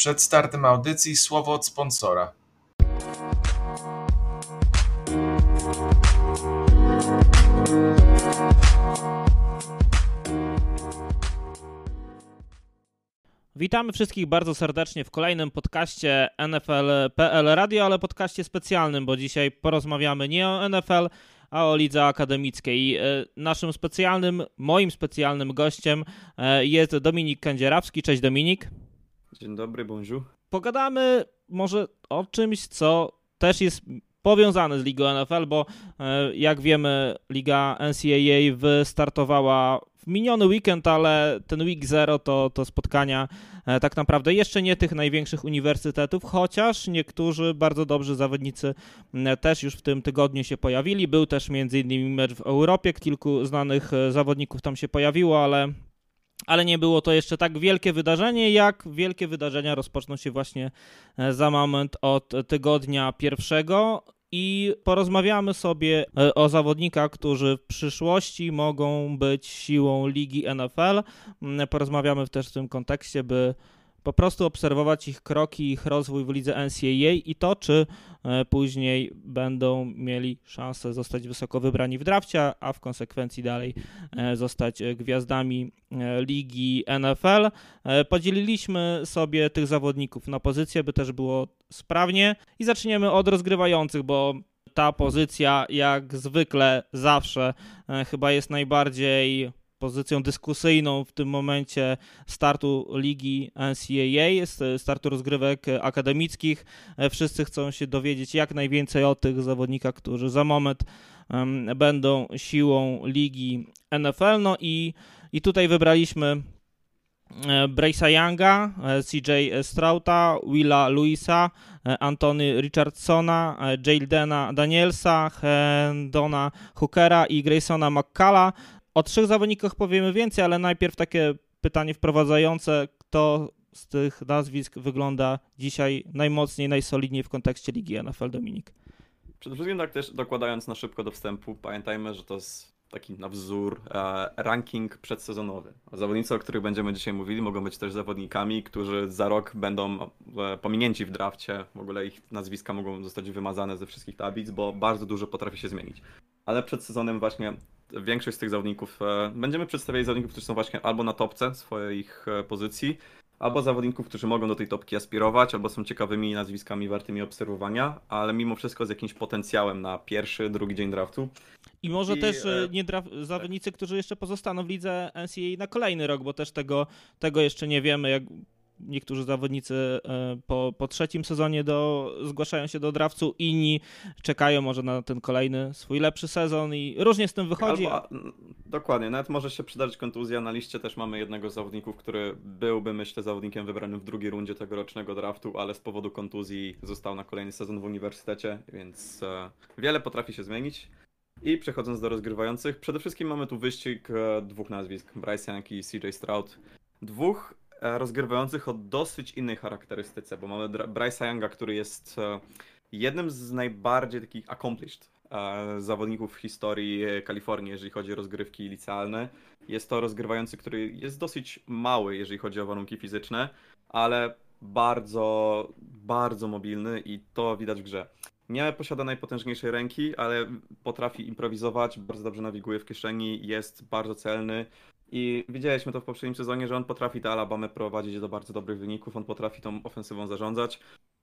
Przed startem audycji słowo od sponsora. Witamy wszystkich bardzo serdecznie w kolejnym podcaście NFL.pl Radio, ale podcaście specjalnym, bo dzisiaj porozmawiamy nie o NFL, a o lidze akademickiej. E, naszym specjalnym, moim specjalnym gościem e, jest Dominik Kędzierawski. Cześć Dominik. Dzień dobry, bonjour. Pogadamy może o czymś, co też jest powiązane z ligą NFL, bo e, jak wiemy, liga NCAA wystartowała w miniony weekend, ale ten week zero to, to spotkania e, tak naprawdę jeszcze nie tych największych uniwersytetów, chociaż niektórzy bardzo dobrzy zawodnicy też już w tym tygodniu się pojawili. Był też m.in. mecz w Europie, kilku znanych e, zawodników tam się pojawiło, ale ale nie było to jeszcze tak wielkie wydarzenie, jak wielkie wydarzenia rozpoczną się właśnie e, za moment od tygodnia pierwszego i porozmawiamy sobie e, o zawodnikach, którzy w przyszłości mogą być siłą ligi NFL. Mm, porozmawiamy też w tym kontekście, by po prostu obserwować ich kroki, ich rozwój w lidze NCAA i to, czy e, później będą mieli szansę zostać wysoko wybrani w drafcie, a w konsekwencji dalej e, zostać gwiazdami e, ligi NFL. Podzieliliśmy sobie tych zawodników na pozycje, by też było sprawnie i zaczniemy od rozgrywających, bo ta pozycja jak zwykle zawsze chyba jest najbardziej pozycją dyskusyjną w tym momencie startu ligi NCAA, startu rozgrywek akademickich. E, wszyscy chcą się dowiedzieć jak najwięcej o tych zawodnikach, którzy za moment będą siłą ligi NFL. No i, i tutaj wybraliśmy e, Brace'a Younga, e, CJ Strauta, Willa Louisa, Antony Richardsona, Jaldena Danielsa, Hendona Hookera i Graysona McCalla. O trzech zawodnikach powiemy więcej, ale najpierw takie pytanie wprowadzające, kto z tych nazwisk wygląda dzisiaj najmocniej, najsolidniej w kontekście ligi NFL Dominik? Przede wszystkim tak też dokładając na szybko do wstępu, pamiętajmy, że to jest taki na wzór e, ranking przedsezonowy. Zawodnicy, o których będziemy dzisiaj mówili, mogą być też zawodnikami, którzy za rok będą e, pominięci w drafcie. W ogóle ich nazwiska mogą zostać wymazane ze wszystkich tablic, bo bardzo dużo potrafi się zmienić. Ale przed sezonem właśnie większość z tych zawodników, e, będziemy przedstawiali zawodników, którzy są właśnie albo na topce swoich e, pozycji, albo zawodników, którzy mogą do tej topki aspirować, albo są ciekawymi nazwiskami wartymi obserwowania, ale mimo wszystko z jakimś potencjałem na pierwszy, drugi dzień draftu. I może I, też e... nie draf- zawodnicy, którzy jeszcze pozostaną w lidze NCAA na kolejny rok, bo też tego, tego jeszcze nie wiemy, jak niektórzy zawodnicy e, po, po trzecim sezonie do, zgłaszają się do drawcu, inni czekają może na ten kolejny swój lepszy sezon i różnie z tym wychodzi. Albo, dokładnie, nawet może się przydarzyć kontuzja. Na liście też mamy jednego z zawodników, który byłby, myślę, zawodnikiem wybranym w drugiej rundzie tegorocznego draftu, ale z powodu kontuzji został na kolejny sezon w uniwersytecie, więc e, wiele potrafi się zmienić. I przechodząc do rozgrywających, przede wszystkim mamy tu wyścig e, dwóch nazwisk, Bryce Young i CJ Stroud. Dwóch rozgrywających o dosyć innej charakterystyce, bo mamy Bryce'a Younga, który jest e, jednym z najbardziej takich accomplished e, zawodników w historii Kalifornii, jeżeli chodzi o rozgrywki licealne. Jest to rozgrywający, który jest dosyć mały, jeżeli chodzi o warunki fizyczne, ale bardzo, bardzo mobilny i to widać w grze. Nie posiada najpotężniejszej ręki, ale potrafi improwizować, bardzo dobrze nawiguje w kieszeni, jest bardzo celny, i widzieliśmy to w poprzednim sezonie, że on potrafi tę Alabamę prowadzić do bardzo dobrych wyników, on potrafi tą ofensywą zarządzać.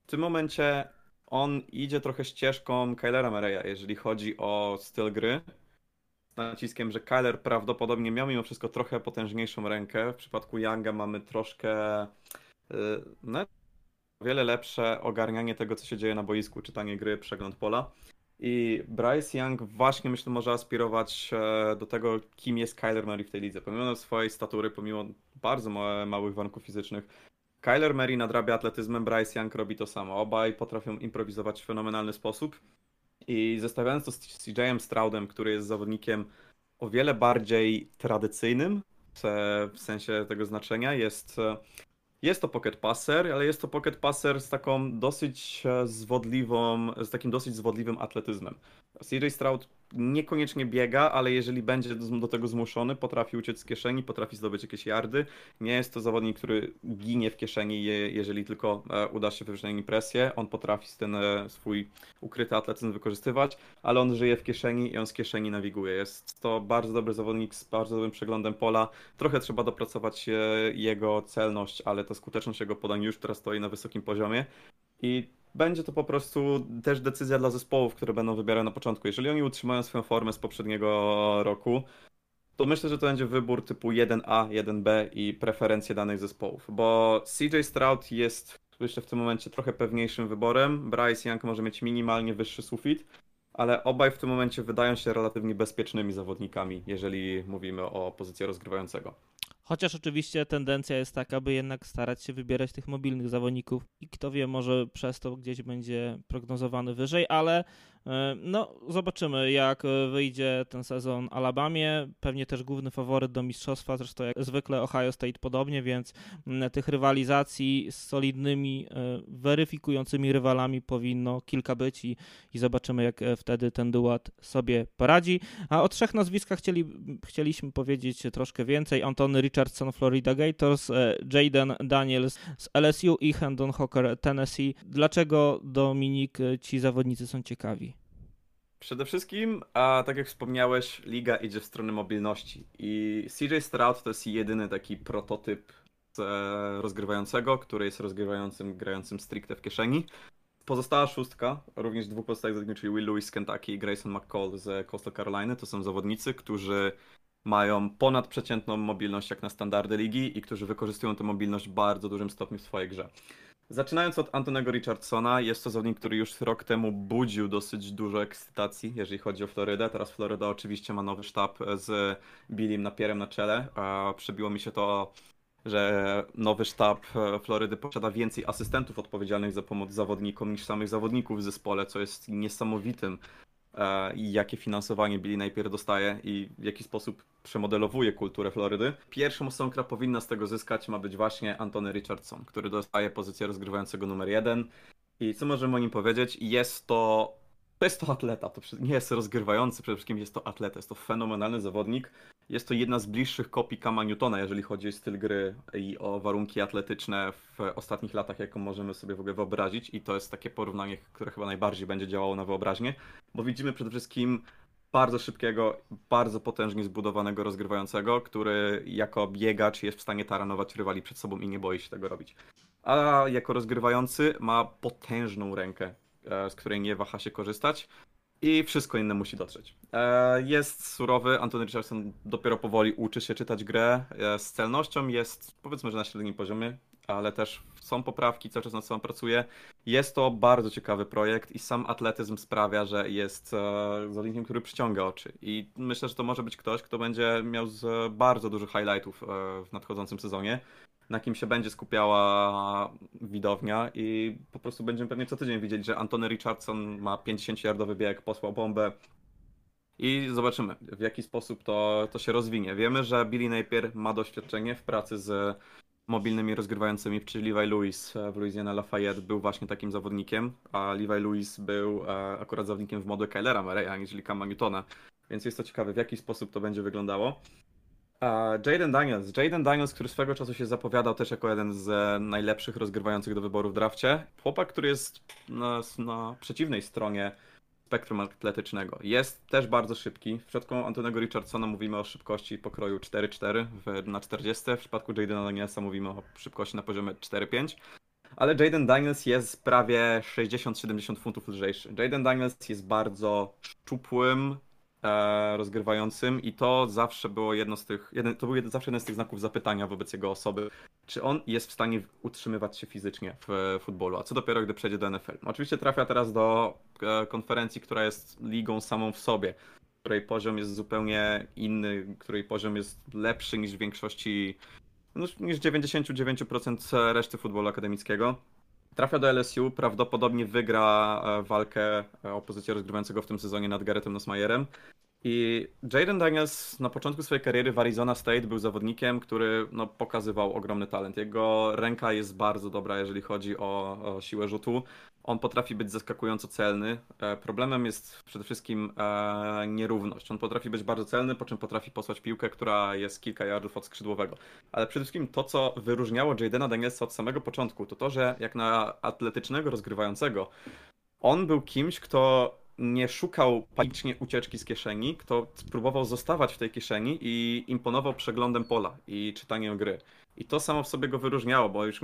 W tym momencie on idzie trochę ścieżką Kylera Murray'a, jeżeli chodzi o styl gry. Z naciskiem, że Kyler prawdopodobnie miał mimo wszystko trochę potężniejszą rękę. W przypadku Younga mamy troszkę yy, no, wiele lepsze ogarnianie tego, co się dzieje na boisku, czytanie gry, przegląd pola. I Bryce Young właśnie myślę może aspirować e, do tego, kim jest Kyler Murray w tej lidze. Pomimo swojej statury, pomimo bardzo małych warunków fizycznych, Kyler Murray nadrabia atletyzmem, Bryce Young robi to samo. Obaj potrafią improwizować w fenomenalny sposób. I zestawiając to z CJ'em Stroudem, który jest zawodnikiem o wiele bardziej tradycyjnym w sensie tego znaczenia, jest e, jest to pocket passer, ale jest to pocket passer z taką dosyć e, zwodliwą, z takim dosyć zwodliwym atletyzmem. CJ Stroud niekoniecznie biega, ale jeżeli będzie do, tego zmuszony, potrafi uciec z kieszeni, potrafi zdobyć jakieś yardy. Nie jest to zawodnik, który ginie w kieszeni, je, jeżeli tylko e, uda się wywrzeć presję. On potrafi ten e, swój ukryty atletyzm wykorzystywać, ale on żyje w kieszeni i on z kieszeni nawiguje. Jest to bardzo dobry zawodnik z bardzo dobrym przeglądem pola. Trochę trzeba dopracować e, jego celność, ale ta skuteczność jego podań już teraz stoi na wysokim poziomie. I będzie to po prostu też decyzja dla zespołów, które będą wybierane na początku. Jeżeli oni utrzymają swoją formę z poprzedniego roku, to myślę, że to będzie wybór typu 1A, 1B i preferencje danych zespołów, bo CJ Stroud jest myślę w tym momencie trochę pewniejszym wyborem. Bryce Young może mieć minimalnie wyższy sufit, ale obaj w tym momencie wydają się relatywnie bezpiecznymi zawodnikami, jeżeli mówimy o pozycji rozgrywającego. Chociaż oczywiście tendencja jest taka, by jednak starać się wybierać tych mobilnych zawodników i kto wie, może przez to gdzieś będzie prognozowany wyżej, ale no, zobaczymy, jak e, wyjdzie ten sezon Alabamie. Pewnie też główny faworyt do mistrzostwa, zresztą jak zwykle Ohio State podobnie, więc mm, tych rywalizacji z solidnymi, e, weryfikującymi rywalami powinno kilka być i, i zobaczymy, jak wtedy ten duat sobie poradzi. A o trzech nazwiskach chcieli, chcieliśmy powiedzieć troszkę więcej. Antony Richardson, Florida Gators, Jaden Daniels z LSU i Hendon Hawker, Tennessee. Dlaczego, Dominik, ci zawodnicy są ciekawi? Przede wszystkim, a tak jak wspomniałeś, liga idzie w stronę mobilności i CJ Stroud to jest jedyny taki prototyp rozgrywającego, który jest rozgrywającym, grającym stricte w kieszeni. Pozostała szóstka, również dwóch pozostałych zawodników, czyli Will Lewis z Kentucky i Grayson McCall z Coastal Carolina, to są zawodnicy, którzy mają ponadprzeciętną mobilność jak na standardy ligi i którzy wykorzystują tę mobilność w bardzo dużym stopniu w swojej grze. Zaczynając od Antonego Richardsona, jest to zawodnik, który już rok temu budził dosyć dużo ekscytacji, jeżeli chodzi o Florydę. Teraz Floryda oczywiście ma nowy sztab z Billym Napierem na czele. Przebiło mi się to, że nowy sztab Florydy posiada więcej asystentów odpowiedzialnych za pomoc zawodnikom niż samych zawodników w zespole, co jest niesamowitym E, i jakie finansowanie Billy najpierw dostaje i w jaki sposób przemodelowuje kulturę Florydy. Pierwszą osobą, która powinna z tego zyskać ma być właśnie Antony Richardson, który dostaje pozycję rozgrywającego numer jeden. I co możemy o nim powiedzieć? Jest to to jest to atleta, to nie jest rozgrywający, przede wszystkim jest to atleta, jest to fenomenalny zawodnik. Jest to jedna z bliższych kopii Kama Newtona, jeżeli chodzi o styl gry i o warunki atletyczne w ostatnich latach, jaką możemy sobie w ogóle wyobrazić. I to jest takie porównanie, które chyba najbardziej będzie działało na wyobraźnię, bo widzimy przede wszystkim bardzo szybkiego, bardzo potężnie zbudowanego rozgrywającego, który jako biegacz jest w stanie taranować rywali przed sobą i nie boi się tego robić. A jako rozgrywający ma potężną rękę, E, z której nie waha się korzystać i wszystko inne musi dotrzeć. E, jest surowy, Anthony Richardson dopiero powoli uczy się czytać grę. E, z celnością jest powiedzmy, że na średnim poziomie, ale też są poprawki, cały czas nad sobą pracuje. Jest to bardzo ciekawy projekt i sam atletyzm sprawia, że jest zawodnikiem, który przyciąga oczy. I myślę, że to może być ktoś, kto będzie miał bardzo dużo highlightów w nadchodzącym sezonie na kim się będzie skupiała widownia i po prostu będziemy pewnie co tydzień widzieć, że Antony Richardson ma 50-yardowy bieg, posłał bombę i zobaczymy w jaki sposób to, to się rozwinie. Wiemy, że Billy Napier ma doświadczenie w pracy z mobilnymi rozgrywającymi, czyli Levi Lewis w Louisiana Lafayette był właśnie takim zawodnikiem, a Levi Lewis był e, akurat zawodnikiem w modę Kylera Murray'a, aniżeli Cama Newtona, więc jest to ciekawe w jaki sposób to będzie wyglądało. Jaden Daniels. Jaden Daniels, który swego czasu się zapowiadał też jako jeden z najlepszych rozgrywających do wyboru w drafcie. Chłopak, który jest na, na przeciwnej stronie spektrum atletycznego. Jest też bardzo szybki. W przypadku Antonego Richardsona mówimy o szybkości pokroju 4-4 na 40. W przypadku Jadena Danielsa mówimy o szybkości na poziomie 4-5. Ale Jaden Daniels jest prawie 60-70 funtów lżejszy. Jaden Daniels jest bardzo szczupłym, e, rozgrywającym i to zawsze było jedno z tych, jeden, to był jeden, zawsze jeden z tych znaków zapytania wobec jego osoby, czy on jest w stanie utrzymywać się fizycznie w futbolu, a co dopiero gdy przejdzie do NFL. Oczywiście trafia teraz do e, konferencji, która jest ligą samą w sobie, której poziom jest zupełnie inny, której poziom jest lepszy niż w większości, no, niż 99% reszty futbolu akademickiego. Trafia do LSU, prawdopodobnie wygra e, walkę e, o pozycję rozgrywającego w tym sezonie nad Garethem Nosmajerem. I Jaden Daniels na początku swojej kariery w Arizona State był zawodnikiem, który no, pokazywał ogromny talent. Jego ręka jest bardzo dobra, jeżeli chodzi o, o siłę rzutu. On potrafi być zaskakująco celny. E, problemem jest przede wszystkim e, nierówność. On potrafi być bardzo celny, po czym potrafi posłać piłkę, która jest kilka yardów od skrzydłowego. Ale przede wszystkim to, co wyróżniało Jadena Danielsa od samego początku, to to, że jak na atletycznego rozgrywającego, on był kimś, kto nie szukał panicznie ucieczki z kieszeni, kto próbował zostawać w tej kieszeni i imponował przeglądem pola i czytaniem gry. I to samo w sobie go wyróżniało, bo już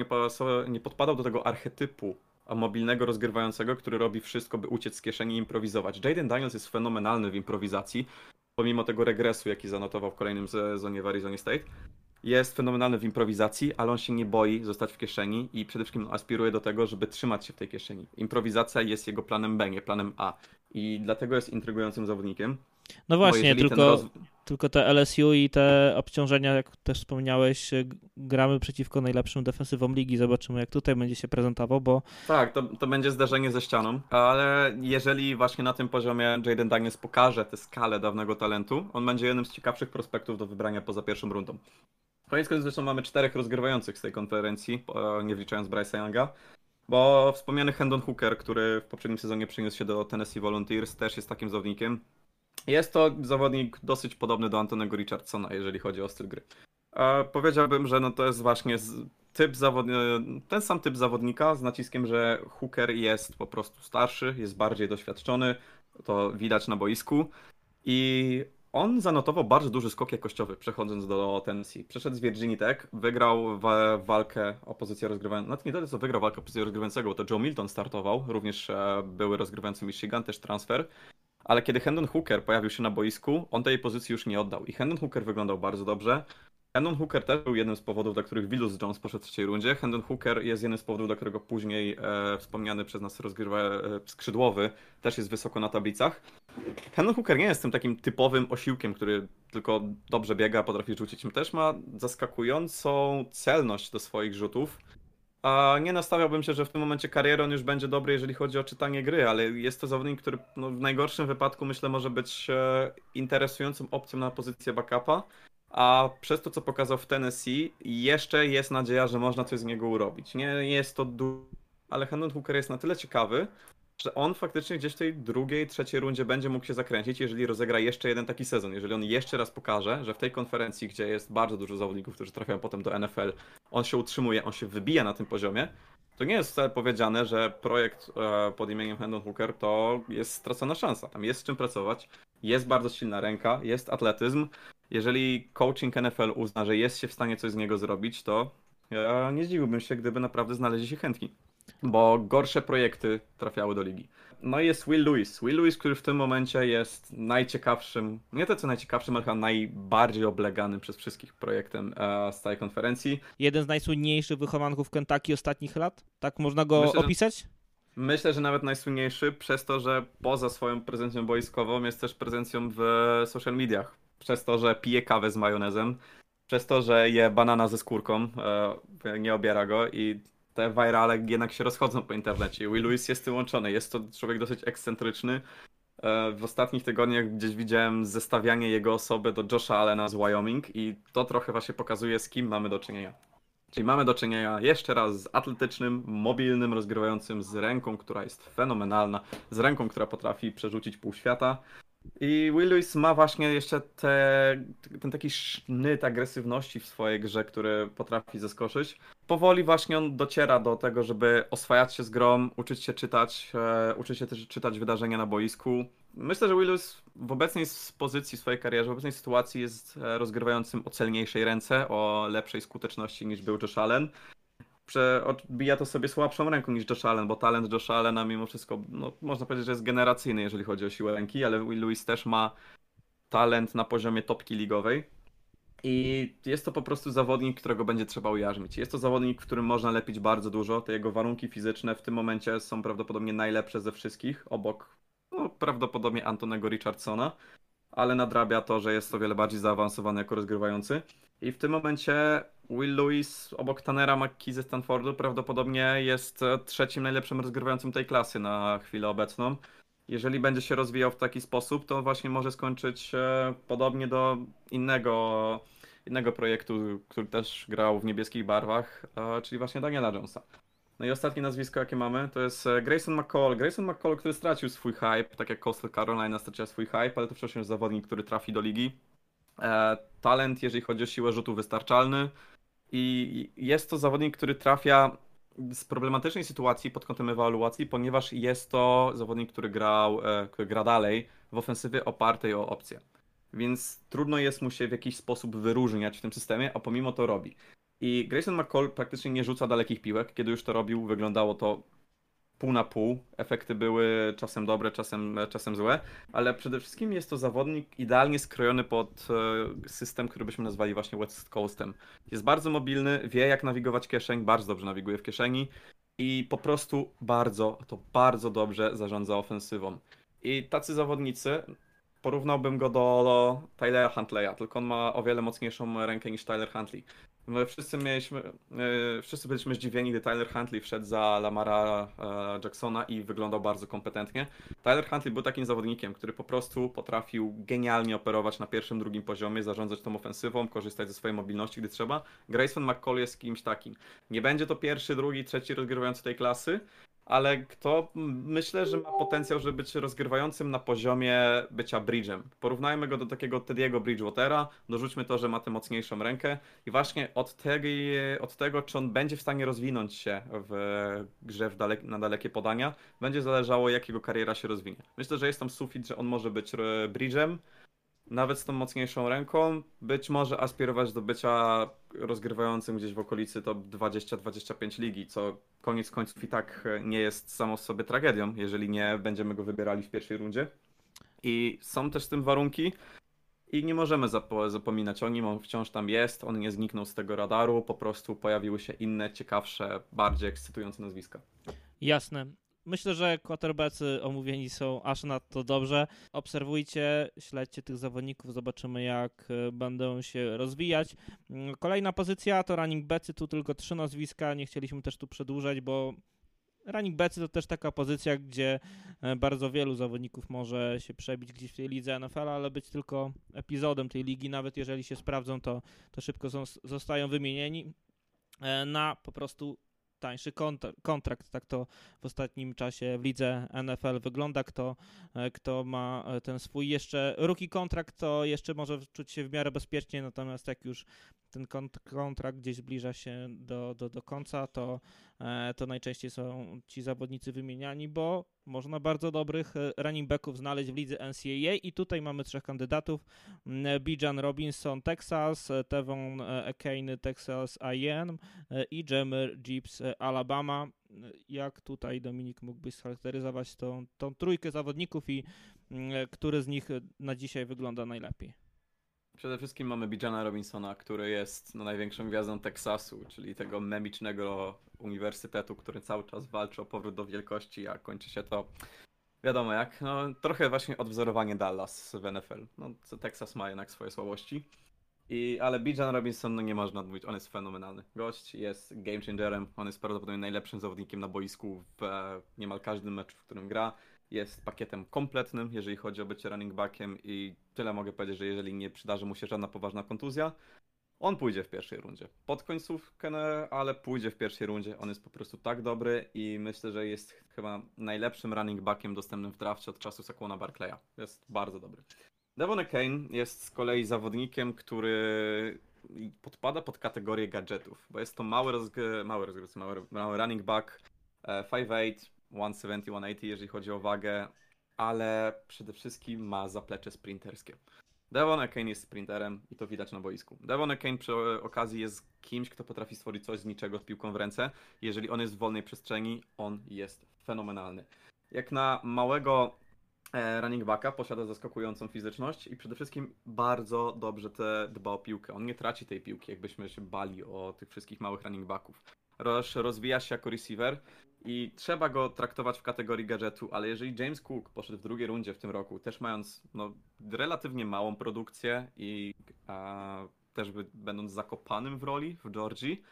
nie, podpadał do tego archetypu mobilnego rozgrywającego, który robi wszystko, by uciec z kieszeni i improwizować. Jaden Daniels jest fenomenalny w improwizacji, pomimo tego regresu, jaki zanotował w kolejnym sezonie w Arizona State jest fenomenalny w improwizacji, ale on się nie boi zostać w kieszeni i przede wszystkim aspiruje do tego, żeby trzymać się w tej kieszeni. Improwizacja jest jego planem B, nie planem A. I dlatego jest intrygującym zawodnikiem. No właśnie, tylko, roz... tylko te LSU i te obciążenia, jak też wspomniałeś, gramy przeciwko najlepszym defensywom ligi. Zobaczymy, jak tutaj będzie się prezentował, bo. Tak, to, to będzie zdarzenie ze ścianą, ale jeżeli właśnie na tym poziomie Jaden Daniels pokaże tę skalę dawnego talentu, on będzie jednym z ciekawszych prospektów do wybrania poza pierwszą rundą. Koniec końców zresztą mamy czterech rozgrywających z tej konferencji, nie wliczając Bryce'a Younga. Bo wspomniany Hendon Hooker, który w poprzednim sezonie przeniósł się do Tennessee Volunteers, też jest takim zawodnikiem. Jest to zawodnik dosyć podobny do Antonego Richardsona, jeżeli chodzi o styl gry. E, powiedziałbym, że no to jest właśnie typ zawod... ten sam typ zawodnika, z naciskiem, że Hooker jest po prostu starszy, jest bardziej doświadczony, to widać na boisku. I on zanotował bardzo duży skok jakościowy, przechodząc do Tennessee. Przeszedł z Virginia Tech, wygrał walkę o pozycję rozgrywającą. Nawet nie tyle, co wygrał walkę o pozycję rozgrywającego, bo to Joe Milton startował, również e, były rozgrywający Michigan, też transfer. Ale kiedy Hendon Hooker pojawił się na boisku, on tej pozycji już nie oddał. I Hendon Hooker wyglądał bardzo dobrze. Hendon Hooker też był jednym z powodów, dla których Willus Jones poszedł w trzeciej rundzie. Hendon Hooker jest jednym z powodów, dla którego później e, wspomniany przez nas rozgrywa e, skrzydłowy też jest wysoko na tablicach. Hendon Hooker nie jest tym takim typowym osiłkiem, który tylko dobrze biega, potrafi rzucić. Też ma zaskakującą celność do swoich rzutów. A nie nastawiałbym się, że w tym momencie kariery on już będzie dobry, jeżeli chodzi o czytanie gry, ale jest to zawodnik, który no, w najgorszym wypadku myślę może być e, interesującą opcją na pozycję backupa a przez to, co pokazał w Tennessee, jeszcze jest nadzieja, że można coś z niego urobić. Nie jest to du... ale Hendon Hooker jest na tyle ciekawy, że on faktycznie gdzieś w tej drugiej, trzeciej rundzie będzie mógł się zakręcić, jeżeli rozegra jeszcze jeden taki sezon. Jeżeli on jeszcze raz pokaże, że w tej konferencji, gdzie jest bardzo dużo zawodników, którzy trafiają potem do NFL, on się utrzymuje, on się wybija na tym poziomie, to nie jest wcale powiedziane, że projekt e, pod imieniem Hendon Hooker to jest stracona szansa. Tam jest z czym pracować, jest bardzo silna ręka, jest atletyzm, jeżeli coaching NFL uzna, że jest się w stanie coś z niego zrobić, to ja nie zdziwiłbym się, gdyby naprawdę znaleźli się chętni. Bo gorsze projekty trafiały do ligi. No i jest Will Lewis. Will Lewis, który w tym momencie jest najciekawszym, nie to co najciekawszym, ale chyba najbardziej obleganym przez wszystkich projektem e, z całej konferencji. Jeden z najsłynniejszych wychowanków Kentucky ostatnich lat? Tak można go Myślę, opisać? Że... Myślę, że nawet najsłynniejszy przez to, że poza swoją prezencją boiskową jest też prezencją w social mediach przez to, że pije kawę z majonezem, przez to, że je banana ze skórką, e, nie obiera go i te virale jednak się rozchodzą po internecie. Will Lewis jest tym łączony. Jest to człowiek dosyć ekscentryczny. E, w ostatnich tygodniach gdzieś widziałem zestawianie jego osoby do Josha Allena z Wyoming i to trochę właśnie pokazuje, z kim mamy do czynienia. Czyli mamy do czynienia jeszcze raz z atletycznym, mobilnym, rozgrywającym, z ręką, która jest fenomenalna, z ręką, która potrafi przerzucić pół świata, i Will Lewis ma właśnie jeszcze te, ten taki sznyt agresywności w swojej grze, który potrafi zaskoczyć. Powoli właśnie on dociera do tego, żeby oswajać się z grą, uczyć się czytać, e, uczyć się też czytać wydarzenia na boisku. Myślę, że Will Lewis w obecnej pozycji swojej karierze, w obecnej sytuacji jest e, rozgrywającym o celniejszej ręce, o lepszej skuteczności niż był Josh Allen odbija to sobie słabszą ręką niż Josh Allen, bo talent Josh Allena mimo wszystko, no, można powiedzieć, że jest generacyjny, jeżeli chodzi o siłę ręki, ale Lewis też ma talent na poziomie topki ligowej. I jest to po prostu zawodnik, którego będzie trzeba ujarzmić. Jest to zawodnik, w którym można lepić bardzo dużo. Te jego warunki fizyczne w tym momencie są prawdopodobnie najlepsze ze wszystkich, obok no, prawdopodobnie Antonego Richardsona, ale nadrabia to, że jest o wiele bardziej zaawansowany jako rozgrywający. I w tym momencie Will Lewis obok Tannera McKee ze Stanfordu prawdopodobnie jest e, trzecim najlepszym rozgrywającym tej klasy na chwilę obecną. jeżeli będzie się rozwijał w taki sposób, to właśnie może skończyć się podobnie do innego, innego projektu, który też grał w niebieskich barwach, e, czyli właśnie Daniela Jonesa. No i ostatnie nazwisko, jakie mamy, to jest e, Grayson McCall. Grayson McCall, który stracił swój hype, tak jak Coastal Carolina straciła swój hype, ale to wciąż jest zawodnik, który trafi do ligi. E, talent, jeżeli chodzi o siłę rzutu, wystarczalny. I jest to zawodnik, który trafia z problematycznej sytuacji pod kątem ewaluacji, ponieważ jest to zawodnik, który grał, e, który gra dalej w ofensywie opartej o opcje. Więc trudno jest mu się w jakiś sposób wyróżniać w tym systemie, a pomimo to robi. I Grayson McCall praktycznie nie rzuca dalekich piłek. Kiedy już to robił, wyglądało to pół na pół. Efekty były czasem dobre, czasem, czasem złe, ale przede wszystkim jest to zawodnik idealnie skrojony pod e, system, który byśmy nazwali właśnie West Coastem. Jest bardzo mobilny, wie jak nawigować kieszeń, bardzo dobrze nawiguje w kieszeni i po prostu bardzo, to bardzo dobrze zarządza ofensywą. I tacy zawodnicy, porównałbym go do, Tylera Huntleya, tylko on ma o wiele mocniejszą rękę niż Tyler Huntley. Wszyscy mieliśmy, yy, wszyscy byliśmy zdziwieni, gdy Tyler Huntley wszedł za Lamara yy, Jacksona i wyglądał bardzo kompetentnie. Tyler Huntley był takim zawodnikiem, który po prostu potrafił genialnie operować na pierwszym, drugim poziomie, zarządzać tą ofensywą, korzystać ze swojej mobilności, gdy trzeba. Grayson McCall jest kimś takim. Nie będzie to pierwszy, drugi, trzeci rozgrywający tej klasy, ale kto myślę, że ma potencjał, żeby być rozgrywającym na poziomie bycia bridge'em. Porównajmy go do takiego Tediego Bridgewatera, dorzućmy to, że ma tę mocniejszą rękę i właśnie od, tej, od tego, czy on będzie w stanie rozwinąć się w grze w dalek, na dalekie podania, będzie zależało, jak jego kariera się rozwinie. Myślę, że jest tam sufit, że on może być bridge'em, nawet z tą mocniejszą ręką, być może aspirować do bycia rozgrywającym gdzieś w okolicy top 20-25 ligi, co koniec końców i tak nie jest samo w sobie tragedią, jeżeli nie będziemy go wybierali w pierwszej rundzie. I są też z tym warunki i nie możemy zapominać o nim, on wciąż tam jest, on nie zniknął z tego radaru, po prostu pojawiły się inne, ciekawsze, bardziej ekscytujące nazwiska. Jasne. Myślę, że quarterbaccy omówieni są aż nadto dobrze. Obserwujcie, śledźcie tych zawodników, zobaczymy jak e, będą się rozwijać. Mm, kolejna pozycja to running backsy, tu tylko trzy nazwiska, nie chcieliśmy też tu przedłużać, bo running backsy to też taka pozycja, gdzie e, bardzo wielu zawodników może się przebić gdzieś w tej lidze NFL, ale być tylko epizodem tej ligi, nawet jeżeli się sprawdzą, to, to szybko są, zostają wymienieni e, na po prostu tańszy kontrakt. Tak to w ostatnim czasie w lidze NFL wygląda. Kto, e, kto ma ten swój jeszcze ruki kontrakt, to jeszcze może czuć się w miarę bezpiecznie, natomiast jak już ten kontrakt gdzieś zbliża się do, do, do końca, to, e, to najczęściej są ci zawodnicy wymieniani, bo można bardzo dobrych e, running backów znaleźć w lidze NCAA i tutaj mamy trzech kandydatów. Mm, Bijan Robinson, Texas, e, Tevon Ekane, Texas A&M i Jammer Gibbs, Alabama. Jak tutaj Dominik mógłbyś scharakteryzować tą, tą trójkę zawodników i mm, który z nich na dzisiaj wygląda najlepiej? Przede wszystkim mamy Bijana Robinsona, który jest no, największą gwiazdą Teksasu, czyli tego memicznego uniwersytetu, który cały czas walczy o powrót do wielkości, a kończy się to wiadomo jak. No, trochę właśnie odwzorowanie Dallas w NFL. No, Texas ma jednak swoje słabości. I, ale Bijan Robinson, no nie można odmówić, on jest fenomenalny. Gość jest game changerem, on jest prawdopodobnie najlepszym zawodnikiem na boisku w e, niemal każdym meczu, w którym gra jest pakietem kompletnym, jeżeli chodzi o bycie running backiem i tyle mogę powiedzieć, że jeżeli nie przydarzy mu się żadna poważna kontuzja, on pójdzie w pierwszej rundzie. Pod końcówkę, no, ale pójdzie w pierwszej rundzie. On jest po prostu tak dobry i myślę, że jest chyba najlepszym running backiem dostępnym w drafcie od czasu Sakona Barclaya. Jest bardzo dobry. Devon Kane jest z kolei zawodnikiem, który podpada pod kategorię gadżetów, bo jest to mały, rozg- mały, mały running back, 5'8", e, 170, 180, jeżeli chodzi o wagę, ale przede wszystkim ma zaplecze sprinterskie. Devon Akane jest sprinterem i to widać na boisku. Devon Akane przy okazji jest kimś, kto potrafi stworzyć coś z niczego z piłką w ręce. Jeżeli on jest w wolnej przestrzeni, on jest fenomenalny. Jak na małego e, running backa posiada zaskakującą fizyczność i przede wszystkim bardzo dobrze te dba o piłkę. On nie traci tej piłki, jakbyśmy się bali o tych wszystkich małych running backów. Rozwija się jako receiver i trzeba go traktować w kategorii gadżetu, ale jeżeli James Cook poszedł w drugiej rundzie w tym roku, też mając no, relatywnie małą produkcję i a, też by, będąc zakopanym w roli w Georgii,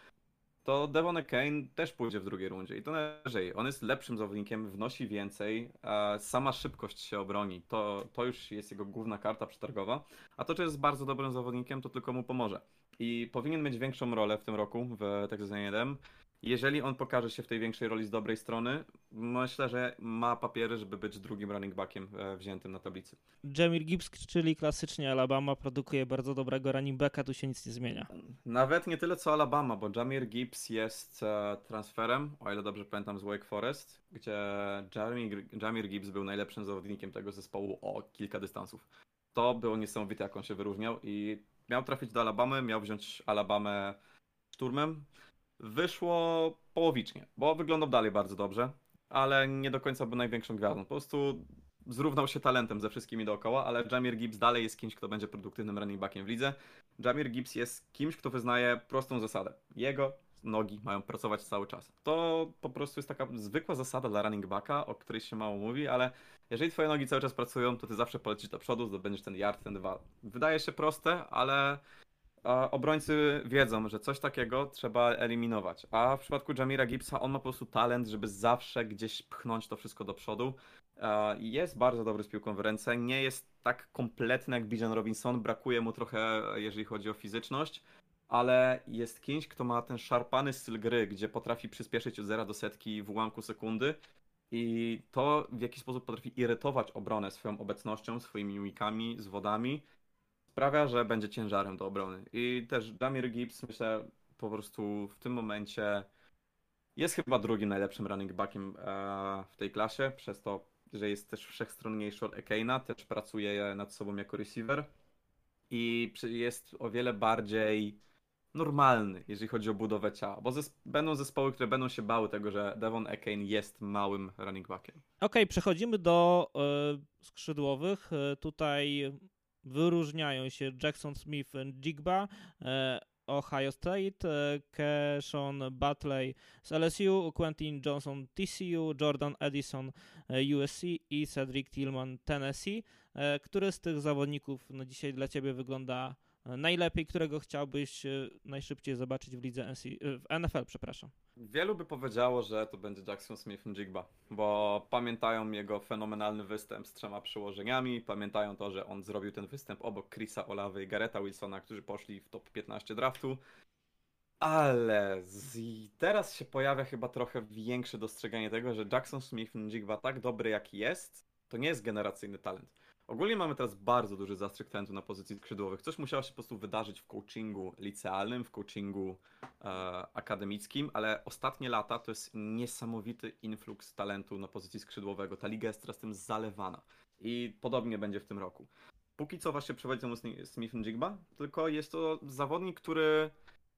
to Devon Kane też pójdzie w drugiej rundzie i to najwyżej. On jest lepszym zawodnikiem, wnosi więcej, sama szybkość się obroni. To, to już jest jego główna karta przetargowa. A to, że jest bardzo dobrym zawodnikiem, to tylko mu pomoże. I powinien mieć większą rolę w tym roku w Texas A&M. Jeżeli on pokaże się w tej większej roli z dobrej strony, myślę, że ma papiery, żeby być drugim running backiem e, wziętym na tablicy. Jamir Gibbs, czyli klasycznie Alabama, produkuje bardzo dobrego running backa, tu się nic nie zmienia. Nawet nie tyle co Alabama, bo Jamir Gibbs jest e, transferem, o ile dobrze pamiętam, z Wake Forest, gdzie Jamir, Jamir Gibbs był najlepszym zawodnikiem tego zespołu o kilka dystansów. To było niesamowite, jak on się wyróżniał i miał trafić do Alabamy, miał wziąć Alabamę szturmem, Wyszło połowicznie, bo wyglądał dalej bardzo dobrze, ale nie do końca był największą gwiazdą. Po prostu zrównał się talentem ze wszystkimi dookoła, ale Jamir Gibbs dalej jest kimś, kto będzie produktywnym running backiem w lidze. Jamir Gibbs jest kimś, kto wyznaje prostą zasadę. Jego nogi mają pracować cały czas. To po prostu jest taka zwykła zasada dla running backa, o której się mało mówi, ale jeżeli twoje nogi cały czas pracują, to ty zawsze polecisz do przodu, zdobędziesz ten yard, ten dwa. Wydaje się proste, ale obrońcy wiedzą, że coś takiego trzeba eliminować. A w przypadku Jamira Gibbsa on ma po prostu talent, żeby zawsze gdzieś pchnąć to wszystko do przodu. Jest bardzo dobry z piłką w ręce, nie jest tak kompletny jak Bijan Robinson, brakuje mu trochę, jeżeli chodzi o fizyczność, ale jest kimś, kto ma ten szarpany styl gry, gdzie potrafi przyspieszyć od zera do setki w ułamku sekundy i to w jaki sposób potrafi irytować obronę swoją obecnością, swoimi mimikami, zwodami sprawia, że będzie ciężarem do obrony. I też Damir Gibbs, myślę, po prostu w tym momencie jest chyba drugim najlepszym running backiem e, w tej klasie, przez to, że jest też wszechstronniejszy od Ekana, też pracuje nad sobą jako receiver i jest o wiele bardziej normalny, jeżeli chodzi o budowę ciała, bo będą zespoły, które będą się bały tego, że Devon Ekane jest małym running backiem. Okej, okay, przechodzimy do y, skrzydłowych. Y, tutaj wyróżniają się Jackson Smith Jigba, e, Ohio State, Keshon Butley z LSU, Quentin Johnson TCU, Jordan Edison USC i Cedric Tillman Tennessee. Który z tych zawodników no, dzisiaj dla Ciebie wygląda najlepiej, którego chciałbyś e, najszybciej zobaczyć w lidze NC, e, w NFL, przepraszam? Wielu by powiedziało, że to będzie Jackson Smith Jigba, bo pamiętają jego fenomenalny występ z trzema przyłożeniami, pamiętają to, że on zrobił ten występ obok Chrisa Olawy i Gareta Wilsona, którzy poszli w top 15 draftu. Ale z... teraz się pojawia chyba trochę większe dostrzeganie tego, że Jackson Smith Jigba tak dobry jak jest, to nie jest generacyjny talent. Ogólnie mamy teraz bardzo duży zastrzyk talentu na pozycji skrzydłowych. Coś musiało się po prostu wydarzyć w coachingu licealnym, w coachingu e, akademickim, ale ostatnie lata to jest niesamowity influx talentu na pozycji skrzydłowego. Ta liga jest teraz tym zalewana i podobnie będzie w tym roku. Póki co właśnie przewodzi temu Smith Jigba, tylko jest to zawodnik, który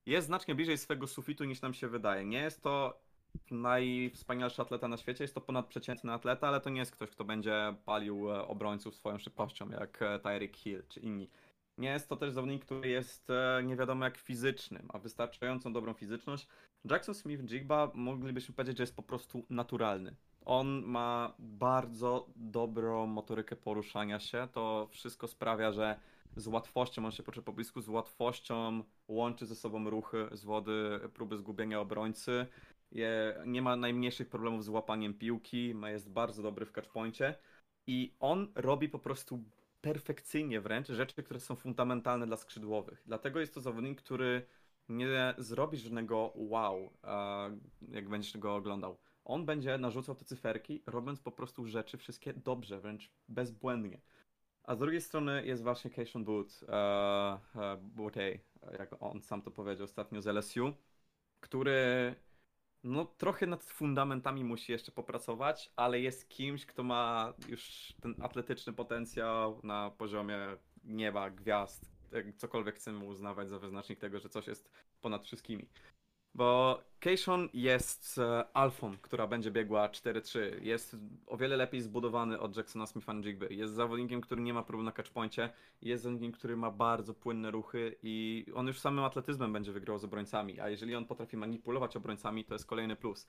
jest znacznie bliżej swego sufitu niż nam się wydaje. Nie jest to najwspanialszy atleta na świecie. Jest to ponadprzeciętny atleta, ale to nie jest ktoś, kto będzie palił e, obrońców swoją szybkością, jak e, Tyreek Hill czy inni. Nie jest to też zawodnik, który jest e, nie wiadomo jak fizyczny, ma wystarczającą dobrą fizyczność. Jackson Smith-Jigba moglibyśmy powiedzieć, że jest po prostu naturalny. On ma bardzo dobrą motorykę poruszania się. To wszystko sprawia, że z łatwością on się poczuje po blisku, z łatwością łączy ze sobą ruchy z wody, próby zgubienia obrońcy nie ma najmniejszych problemów z łapaniem piłki, jest bardzo dobry w catchpoincie i on robi po prostu perfekcyjnie wręcz rzeczy, które są fundamentalne dla skrzydłowych. Dlatego jest to zawodnik, który nie zrobi żadnego wow, jak będziesz go oglądał. On będzie narzucał te cyferki, robiąc po prostu rzeczy wszystkie dobrze, wręcz bezbłędnie. A z drugiej strony jest właśnie Keishon Boot, uh, jak on sam to powiedział ostatnio z LSU, który no, trochę nad fundamentami musi jeszcze popracować, ale jest kimś, kto ma już ten atletyczny potencjał na poziomie nieba, gwiazd, cokolwiek chcemy uznawać za wyznacznik tego, że coś jest ponad wszystkimi. Bo Keishon jest e, alfą, która będzie biegła 4-3. Jest o wiele lepiej zbudowany od Jacksona Smitha Jigby. Jest zawodnikiem, który nie ma problemu na catchpoincie. Jest zawodnikiem, który ma bardzo płynne ruchy i on już samym atletyzmem będzie wygrał z obrońcami. A jeżeli on potrafi manipulować obrońcami, to jest kolejny plus.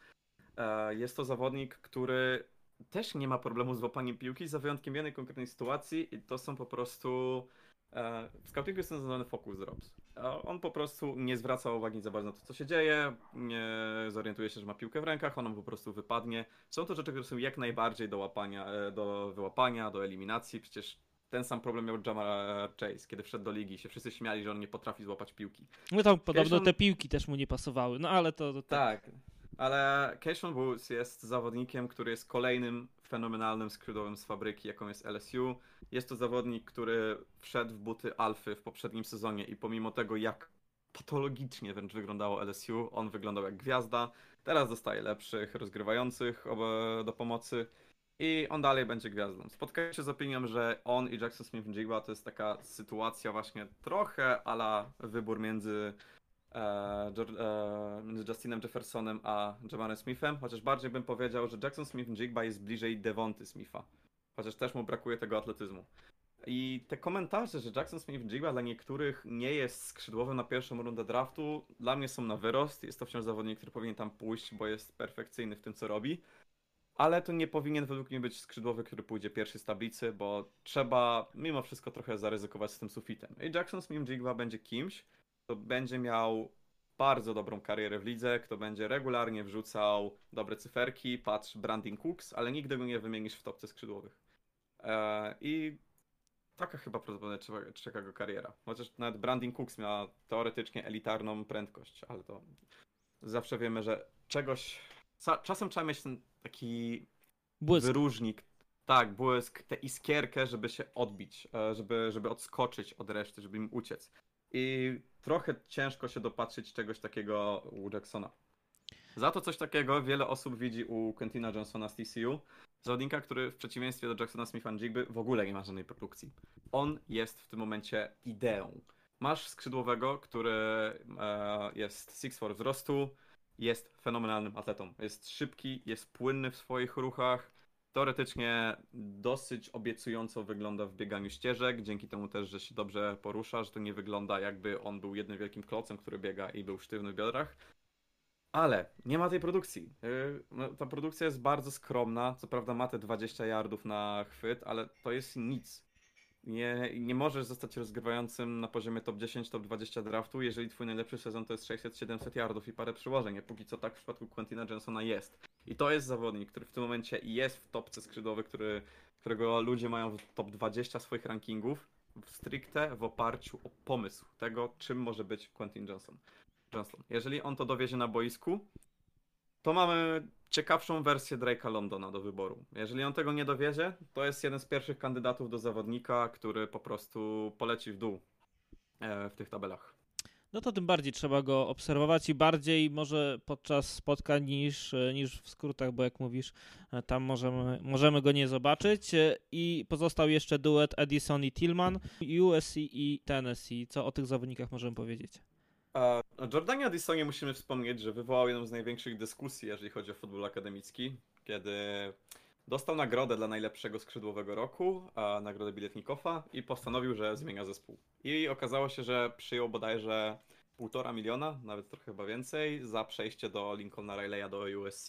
E, jest to zawodnik, który też nie ma problemu z łapaniem piłki, za wyjątkiem jednej konkretnej sytuacji i to są po prostu... E, w scoutingu jest nazywany focus drops On po prostu nie zwraca uwagi za bardzo na to, co się dzieje, nie zorientuje się, że ma piłkę w rękach, ona po prostu wypadnie. Są to rzeczy, które są jak najbardziej do łapania, e, do wyłapania, do eliminacji. Przecież ten sam problem miał Jamar Chase, kiedy wszedł do ligi. Się wszyscy śmiali, że on nie potrafi złapać piłki. No tam podobno Cation- te piłki też mu nie pasowały, no ale to... to Tak, ale Keishon Woods jest zawodnikiem, który jest kolejnym fenomenalnym skrzydłowym z fabryki, jaką jest LSU. Jest to zawodnik, który wszedł w buty Alfy w poprzednim sezonie i pomimo tego, jak patologicznie wręcz wyglądało LSU, on wyglądał jak gwiazda. Teraz dostaje lepszych rozgrywających do pomocy i on dalej będzie gwiazdą. Spotkałem się z opinią, że on i Jackson Smith-Njigba to jest taka sytuacja właśnie trochę ala wybór między e, e, między Justinem Jeffersonem a Jamarem Smithem, chociaż bardziej bym powiedział, że Jackson Smith-Njigba jest bliżej Devonty Smitha, chociaż też mu brakuje tego atletyzmu. I te komentarze, że Jackson Smith-Njigba dla niektórych nie jest skrzydłowym na pierwszą rundę draftu, dla mnie są na wyrost. Jest to wciąż zawodnik, który powinien tam pójść, bo jest perfekcyjny w tym, co robi. Ale to nie powinien według mnie być skrzydłowy, który pójdzie pierwszy z tablicy, bo trzeba mimo wszystko trochę zaryzykować z tym sufitem. I Jackson Smith-Njigba będzie kimś, kto będzie miał bardzo dobrą karierę w lidze, kto będzie regularnie wrzucał dobre cyferki, patrz Brandon Cooks, ale nigdy go nie wymienisz w topce skrzydłowych. Eee, I taka chyba prawdopodobnie czeka, go kariera. Chociaż nawet Brandon Cooks miała teoretycznie elitarną prędkość, ale to zawsze wiemy, że czegoś... Czasem trzeba mieć ten taki Błysk. wyróżnik, tak, błysk, tę iskierkę, żeby się odbić, e, żeby, żeby odskoczyć od reszty, żeby im uciec. I trochę ciężko się dopatrzyć czegoś takiego u Jacksona. Za to coś takiego wiele osób widzi u Quentina Johnsona z TCU. Zawodnika, który w przeciwieństwie do Jacksona Smitha Jigby w ogóle nie ma żadnej produkcji. On jest w tym momencie ideą. Masz skrzydłowego, który e, jest 6'4 wzrostu, jest fenomenalnym atletą. Jest szybki, jest płynny w swoich ruchach. Teoretycznie dosyć obiecująco wygląda w bieganiu ścieżek, dzięki temu też, że się dobrze porusza, że to nie wygląda jakby on był jednym wielkim klocem, który biega i był sztywny w biodrach. Ale nie ma tej produkcji. Yy, no, Ta produkcja jest bardzo skromna. Co prawda ma te 20 yardów na chwyt, ale to jest nic. Nie, nie możesz zostać rozgrywającym na poziomie top 10, top 20 draftu, jeżeli twój najlepszy sezon to jest 600-700 yardów i parę przyłożeń. Póki co tak w przypadku Quentina Johnsona jest. I to jest zawodnik, który w tym momencie jest w topce skrzydłowej, który, którego ludzie mają w top 20 swoich rankingów, stricte w oparciu o pomysł tego, czym może być Quentin Johnson. Johnston. Jeżeli on to dowiezie na boisku, to mamy ciekawszą wersję Drake'a Londona do wyboru. Jeżeli on tego nie dowiezie, to jest jeden z pierwszych kandydatów do zawodnika, który po prostu poleci w dół e, w tych tabelach. No to tym bardziej trzeba go obserwować i bardziej może podczas spotkań niż, niż w skrótach, bo jak mówisz, tam możemy, możemy go nie zobaczyć. I pozostał jeszcze duet Edison i Tillman, USC i Tennessee. Co o tych zawodnikach możemy powiedzieć? O Jordanie Addisonie musimy wspomnieć, że wywołał jedną z największych dyskusji, jeżeli chodzi o futbol akademicki, kiedy dostał nagrodę dla najlepszego skrzydłowego roku, a nagrodę Biletnikowa i postanowił, że zmienia zespół. I okazało się, że przyjął bodajże półtora miliona, nawet trochę chyba więcej, za przejście do Lincolna Rileya do USC.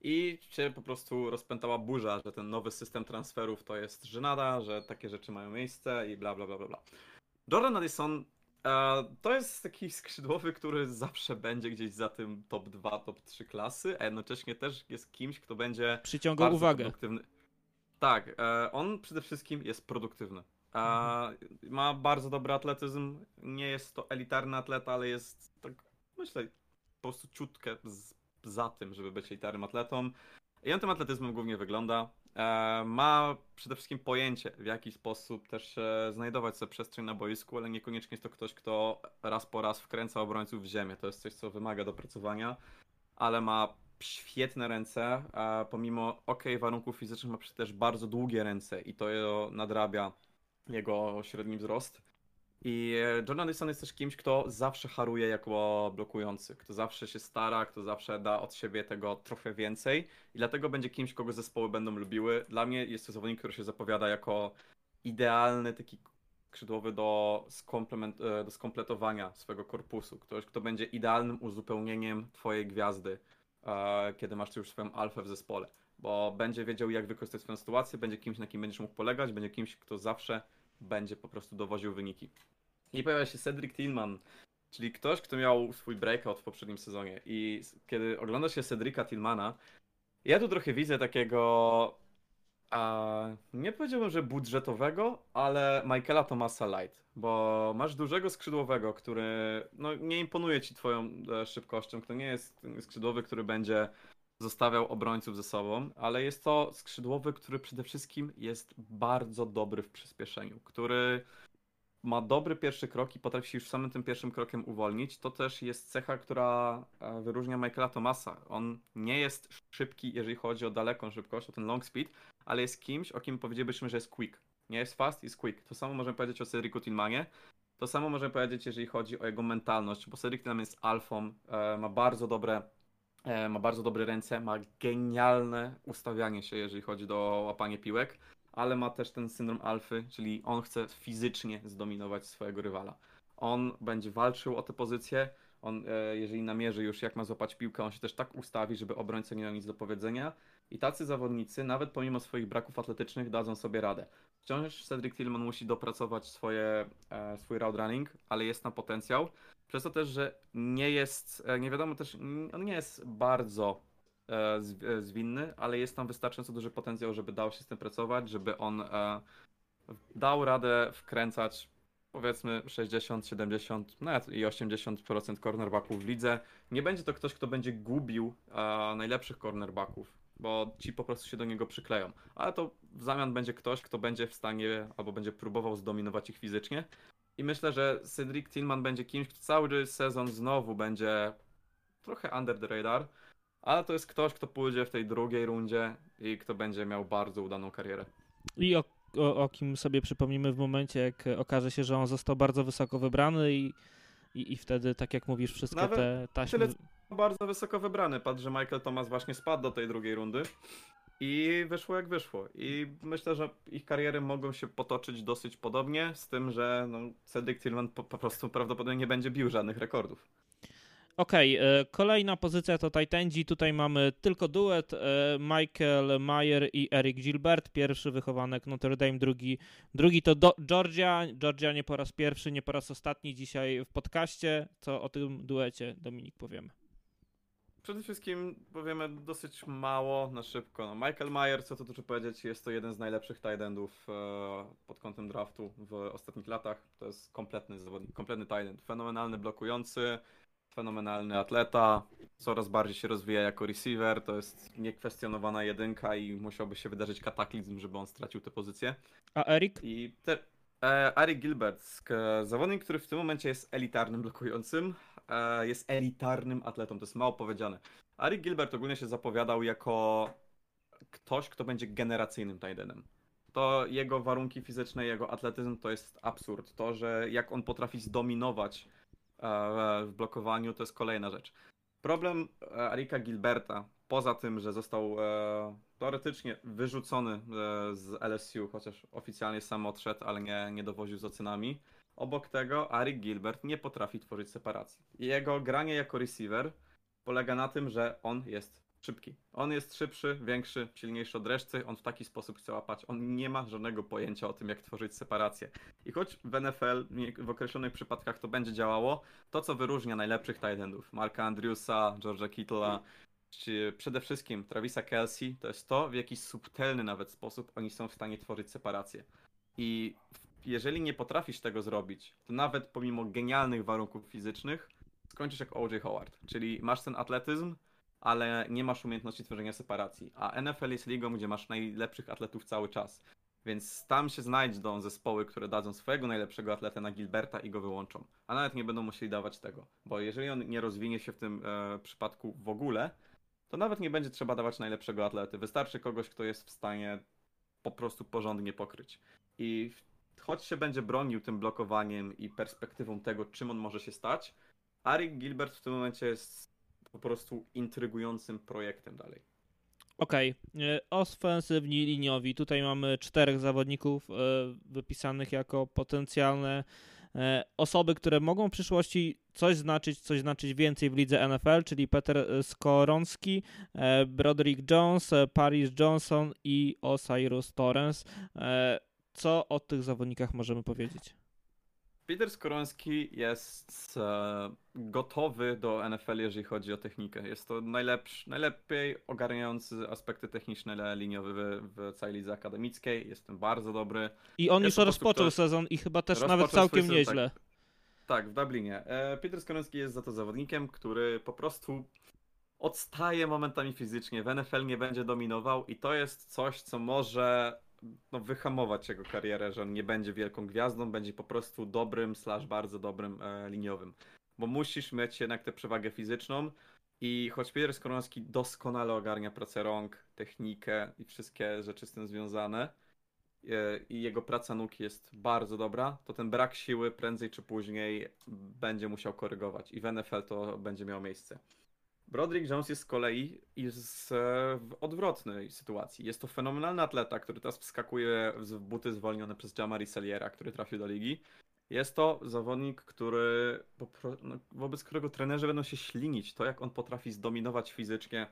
I się po prostu rozpętała burza, że ten nowy system transferów to jest żenada, że takie rzeczy mają miejsce i bla bla bla bla bla. Jordan Addison to jest taki skrzydłowy, który zawsze będzie gdzieś za tym top 2, top 3 klasy, a jednocześnie też jest kimś, kto będzie Przyciągał uwagę. produktywny. Tak, e, on przede wszystkim jest produktywny. E, ma bardzo dobry atletyzm. Nie jest to elitarny atleta, ale jest tak, myślę, po prostu ciutkę z, za tym, żeby być elitarnym atletą. I on tym atletyzmem głównie wygląda. E, ma przede wszystkim pojęcie, w jaki sposób też się znajdować sobie przestrzeń na boisku, ale niekoniecznie jest to ktoś, kto raz po raz wkręca obrońców w ziemię. To jest coś, co wymaga dopracowania, ale ma świetne ręce, a pomimo ok warunków fizycznych ma też bardzo długie ręce i to nadrabia jego średni wzrost. I e, Jordan Addison jest też kimś, kto zawsze haruje jako blokujący, kto zawsze się stara, kto zawsze da od siebie tego trochę więcej i dlatego będzie kimś, kogo zespoły będą lubiły. Dla mnie jest to zawodnik, który się zapowiada jako idealny taki skrzydłowy do, skomplement, e, do skompletowania swojego korpusu. Ktoś, kto będzie idealnym uzupełnieniem twojej gwiazdy, e, kiedy masz już swoją alfę w zespole. Bo będzie wiedział, jak wykorzystać swoją sytuację, będzie kimś, na kim będziesz mógł polegać, będzie kimś, kto zawsze będzie po prostu dowoził wyniki. I pojawia się Cedric Tillman, czyli ktoś, kto miał swój breakout w poprzednim sezonie. I kiedy ogląda się Cedrica Tillmana, ja tu trochę widzę takiego, a, nie powiedziałbym, że budżetowego, ale Michaela Thomasa Light, bo masz dużego skrzydłowego, który no, nie imponuje ci twoją e, szybkością, to nie jest skrzydłowy, który będzie zostawiał obrońców ze sobą, ale jest to skrzydłowy, który przede wszystkim jest bardzo dobry w przyspieszeniu, który ma dobry pierwszy krok i potrafi się już samym tym pierwszym krokiem uwolnić. To też jest cecha, która e, wyróżnia Michaela Thomasa. On nie jest szybki, jeżeli chodzi o daleką szybkość, o ten long speed, ale jest kimś, o kim powiedzielibyśmy, że jest quick. Nie jest fast, jest quick. To samo możemy powiedzieć o Cedricu Tillmanie. To samo możemy powiedzieć, jeżeli chodzi o jego mentalność, bo Cedric Tillman jest alfą, e, ma bardzo dobre ma bardzo dobre ręce, ma genialne ustawianie się, jeżeli chodzi o łapanie piłek, ale ma też ten syndrom alfy, czyli on chce fizycznie zdominować swojego rywala. On będzie walczył o tę pozycję, on, e, jeżeli namierzy już jak ma złapać piłkę, on się też tak ustawi, żeby obrońca nie miał nic do powiedzenia. I tacy zawodnicy, nawet pomimo swoich braków atletycznych, dadzą sobie radę. Wciąż Cedric Tillman musi dopracować swoje, e, swój route running, ale jest na potencjał. Przez to też, że nie jest, e, nie wiadomo też, on nie jest bardzo e, e, zwinny, ale jest tam wystarczająco duży potencjał, żeby dał się z tym pracować, żeby on e, dał radę wkręcać powiedzmy 60, 70, nawet i 80% cornerbacków w lidze. Nie będzie to ktoś, kto będzie gubił e, najlepszych cornerbacków, bo ci po prostu się do niego przykleją. Ale to w zamian będzie ktoś, kto będzie w stanie albo będzie próbował zdominować ich fizycznie. I myślę, że Cedric Tillman będzie kimś, kto cały sezon znowu będzie trochę under the radar, ale to jest ktoś, kto pójdzie w tej drugiej rundzie i kto będzie miał bardzo udaną karierę. I o, o, o kim sobie przypomnimy w momencie, jak okaże się, że on został bardzo wysoko wybrany i, i, i wtedy, tak jak mówisz, wszystkie Nawet te taśmy... tyle- Bardzo wysoko wybrany. Patrz, że Michael Thomas właśnie spadł do tej drugiej rundy i wyszło jak wyszło. I myślę, że ich kariery mogą się potoczyć dosyć podobnie, z tym, że no, Cedric Tillman po, po prostu prawdopodobnie nie będzie bił żadnych rekordów. Okej, e, kolejna pozycja to Titandzi. Tutaj mamy tylko duet e, Michael Mayer i Eric Gilbert. Pierwszy wychowanek Notre Dame, drugi, drugi to do, Georgia. Georgia nie po raz pierwszy, nie po raz ostatni dzisiaj w podcaście. Co o tym duecie, Dominik, powiemy. Przede wszystkim powiemy dosyć mało na szybko. No, Michael Mayer, co tu dużo powiedzieć, jest to jeden z najlepszych tight endów e, pod kątem draftu w ostatnich latach. To jest kompletny zawodnik, kompletny tight end. Fenomenalny blokujący, fenomenalny atleta, coraz bardziej się rozwija jako receiver. To jest niekwestionowana jedynka i musiałby się wydarzyć kataklizm, żeby on stracił tę pozycję. A Eric? I te, e, Ari Gilbert, zawodnik, który w tym momencie jest elitarnym blokującym, e, jest elitarnym atletą, to jest mało powiedziane. Ari Gilbert ogólnie się zapowiadał jako ktoś, kto będzie generacyjnym tight endem. To jego warunki fizyczne, jego atletyzm to jest absurd. To, że jak on potrafi zdominować w blokowaniu, to jest kolejna rzecz. Problem e, Arika Gilberta, poza tym, że został e, teoretycznie wyrzucony e, z LSU, chociaż oficjalnie sam odszedł, ale nie, nie dowoził z ocenami. Obok tego Arik Gilbert nie potrafi tworzyć separacji. Jego granie jako receiver polega na tym, że on jest szybki. On jest szybszy, większy, silniejszy od reszty, on w taki sposób chce łapać. On nie ma żadnego pojęcia o tym, jak tworzyć separację. I choć w NFL w określonych przypadkach to będzie działało, to co wyróżnia najlepszych tight endów, Marka Andrewsa, George'a Kittle'a, czy przede wszystkim Travisa Kelsey, to jest to, w jaki subtelny nawet sposób oni są w stanie tworzyć separację. I jeżeli nie potrafisz tego zrobić, to nawet pomimo genialnych warunków fizycznych, skończysz jak O.J. Howard. Czyli masz ten atletyzm, ale nie masz umiejętności tworzenia separacji. A NFL jest ligą, gdzie masz najlepszych atletów cały czas. Więc tam się znajdą zespoły, które dadzą swojego najlepszego atletę na Gilberta i go wyłączą. A nawet nie będą musieli dawać tego. Bo jeżeli on nie rozwinie się w tym e, przypadku w ogóle, to nawet nie będzie trzeba dawać najlepszego atlety. Wystarczy kogoś, kto jest w stanie po prostu porządnie pokryć. I choć się będzie bronił tym blokowaniem i perspektywą tego, czym on może się stać, Arik Gilbert w tym momencie jest po prostu intrygującym projektem dalej. Okej, okay. ofensywni liniowi. Tutaj mamy czterech zawodników e, wypisanych jako potencjalne e, osoby, które mogą w przyszłości coś znaczyć, coś znaczyć więcej w lidze NFL, czyli Peter Skoronski, e, Broderick Jones, e, Paris Johnson i Osiris Torrens. E, co o tych zawodnikach możemy powiedzieć? Peter Skoronski jest e, gotowy do NFL, jeżeli chodzi o technikę. Jest to najlepszy, najlepiej ogarniający aspekty techniczne liniowe w, w całej lidze akademickiej. Jest tym bardzo dobry. I on Jest już rozpoczął ktoś- sezon i chyba też nawet całkiem sezon, nieźle. Tak, w Dublinie. E, Peter Skoronski jest za to zawodnikiem, który po prostu odstaje momentami fizycznie. W NFL nie będzie dominował i to jest coś, co może no, wyhamować jego karierę, że on nie będzie wielką gwiazdą, będzie po prostu dobrym, slash bardzo dobrym e, liniowym. Bo musisz mieć jednak tę przewagę fizyczną i choć Peter Skoronski doskonale ogarnia pracę rąk, technikę i wszystkie rzeczy z tym związane, e, i jego praca nóg jest bardzo dobra, to ten brak siły prędzej czy później będzie musiał korygować i w NFL to będzie miało miejsce. Broderick Jones jest z kolei jest w odwrotnej sytuacji. Jest to fenomenalny atleta, który teraz wskakuje w buty zwolnione przez Jamari Saliera, który trafił do ligi. Jest to zawodnik, który no, wobec którego trenerzy będą się ślinić. To, jak on potrafi zdominować fizycznie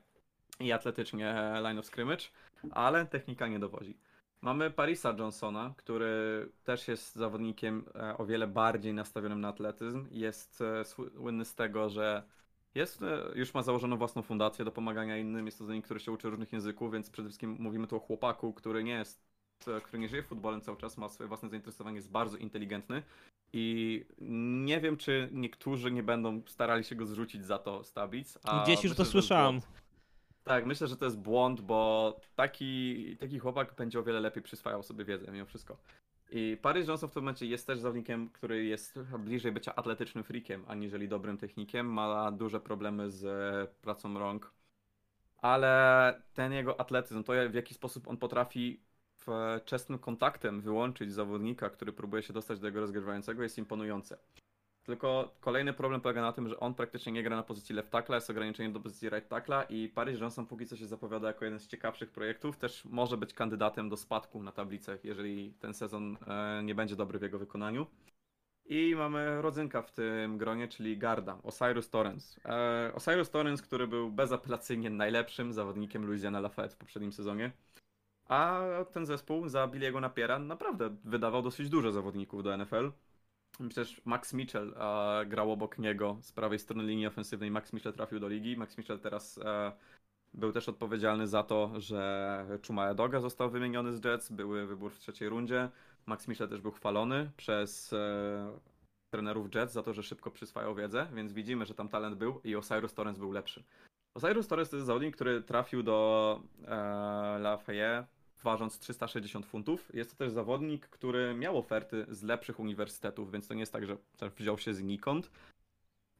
i atletycznie line of scrimmage, ale technika nie dowodzi. Mamy Parisa Johnsona, który też jest zawodnikiem e, o wiele bardziej nastawionym na atletyzm. Jest e, słynny z tego, że jest, e, już ma założoną własną fundację do pomagania innym. Jest to zawodnik, który się uczy różnych języków, więc przede wszystkim mówimy tu o chłopaku, który nie jest, e, który nie żyje futbolem cały czas, ma swoje własne zainteresowanie, jest bardzo inteligentny. I nie wiem, czy niektórzy nie będą starali się go zrzucić za to a Gdzieś już myślę, to słyszałem. Tak, myślę, że to jest błąd, bo taki, taki chłopak będzie o wiele lepiej przyswajał sobie wiedzę mimo wszystko. I Paris Johnson w tym momencie jest też zawodnikiem, który jest bliżej bycia atletycznym freakiem, aniżeli dobrym technikiem. Ma duże problemy z pracą rąk. Ale ten jego atletyzm, to w jaki sposób on potrafi w czesnym kontaktem wyłączyć zawodnika, który próbuje się dostać do jego rozgrywającego, jest imponujące. Tylko kolejny problem polega na tym, że on praktycznie nie gra na pozycji left tackla, jest ograniczenie do pozycji right tackla i Paris Johnson póki co się zapowiada jako jeden z ciekawszych projektów, też może być kandydatem do spadku na tablicach, jeżeli ten sezon e, nie będzie dobry w jego wykonaniu. I mamy rodzynka w tym gronie, czyli Garda, Osiris Torrens. E, Osiris Torrens, który był bezapelacyjnie najlepszym zawodnikiem Louisiana Lafayette w poprzednim sezonie. A ten zespół za Billiego Napiera naprawdę wydawał dosyć dużo zawodników do NFL. Przecież Max Mitchell e, grał obok niego z prawej strony linii ofensywnej. Max Mitchell trafił do ligi. Max Mitchell teraz e, był też odpowiedzialny za to, że Chuma Doga został wymieniony z Jets. Były wybór w trzeciej rundzie. Max Mitchell też był chwalony przez e, trenerów Jets za to, że szybko przyswajał wiedzę, więc widzimy, że tam talent był i Osiris Torrens był lepszy. Osiris Torrens to jest zawodnik, który trafił do e, Lafayette ważąc 360 funtów. Jest to też zawodnik, który miał oferty z lepszych uniwersytetów, więc to nie jest tak, że wziął się znikąd,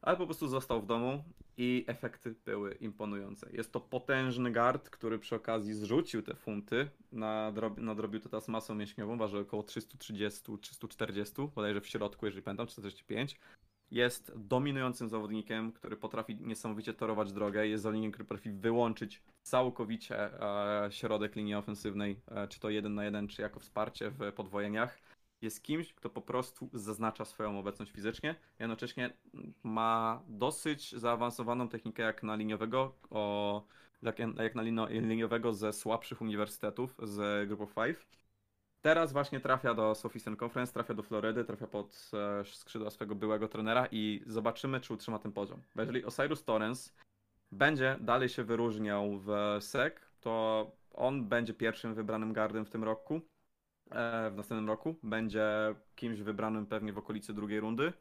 ale po prostu został w domu i efekty były imponujące. Jest to potężny guard, który przy okazji zrzucił te funty, nadrobi, nadrobił to teraz masą mięśniową, waży około 330-340, bodajże w środku, jeżeli pamiętam, 45. Jest dominującym zawodnikiem, który potrafi niesamowicie torować drogę. Jest zawodnikiem, który potrafi wyłączyć całkowicie e, środek linii ofensywnej, e, czy to jeden na jeden, czy jako wsparcie w podwojeniach. Jest kimś, kto po prostu zaznacza swoją obecność fizycznie, jednocześnie ma dosyć zaawansowaną technikę jak na liniowego, o, jak, jak na liniowego ze słabszych uniwersytetów z Group of Five. Teraz właśnie trafia do Southeastern Conference, trafia do Florydy, trafia pod e, skrzydła swojego byłego trenera i zobaczymy, czy utrzyma ten poziom. Bo jeżeli Osiris Torrens będzie dalej się wyróżniał w SEC, to on będzie pierwszym wybranym gardem w tym roku, e, w następnym roku. Będzie kimś wybranym pewnie w okolicy drugiej rundy,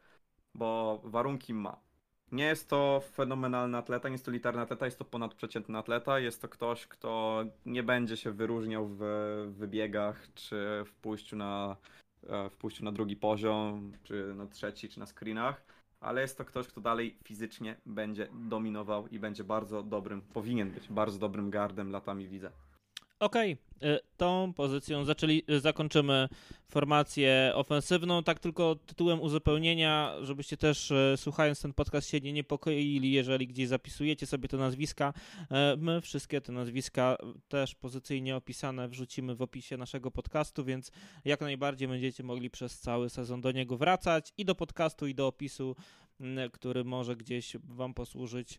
bo warunki ma. Nie jest to fenomenalny atleta, nie jest to litarny atleta, jest to ponadprzeciętny atleta. Jest to ktoś, kto nie będzie się wyróżniał w wybiegach, czy w pójściu na, e, w pójściu na drugi poziom, czy na trzeci, czy na screenach, ale jest to ktoś, kto dalej fizycznie będzie dominował i będzie bardzo dobrym, powinien być bardzo dobrym gardem latami widzę. Okej, okay. tą pozycją zaczęli, zakończymy formację ofensywną. Tak tylko tytułem uzupełnienia, żebyście też e, słuchając ten podcast się nie niepokoili, jeżeli gdzieś zapisujecie sobie te nazwiska. E, my wszystkie te nazwiska też pozycyjnie opisane wrzucimy w opisie naszego podcastu, więc jak najbardziej będziecie mogli przez cały sezon do niego wracać i do podcastu, i do opisu który może gdzieś Wam posłużyć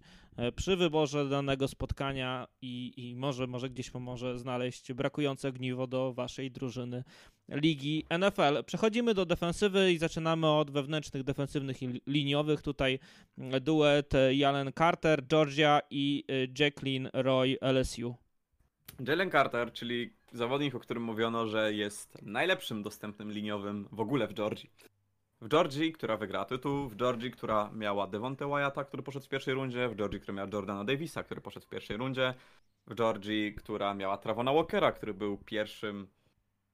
przy wyborze danego spotkania i, i może, może gdzieś pomoże znaleźć brakujące ogniwo do Waszej drużyny ligi NFL. Przechodzimy do defensywy i zaczynamy od wewnętrznych defensywnych i liniowych. Tutaj duet Jalen Carter, Georgia i Jacqueline Roy LSU. Jalen Carter, czyli zawodnik, o którym mówiono, że jest najlepszym dostępnym liniowym w ogóle w Georgii. W Georgii, która wygrała tytuł, w Georgii, która miała Devonte Wyatta, który poszedł w pierwszej rundzie, w Georgii, która miała Jordana Davisa, który poszedł w pierwszej rundzie, w Georgii, która miała Travona Walkera, który był pierwszym,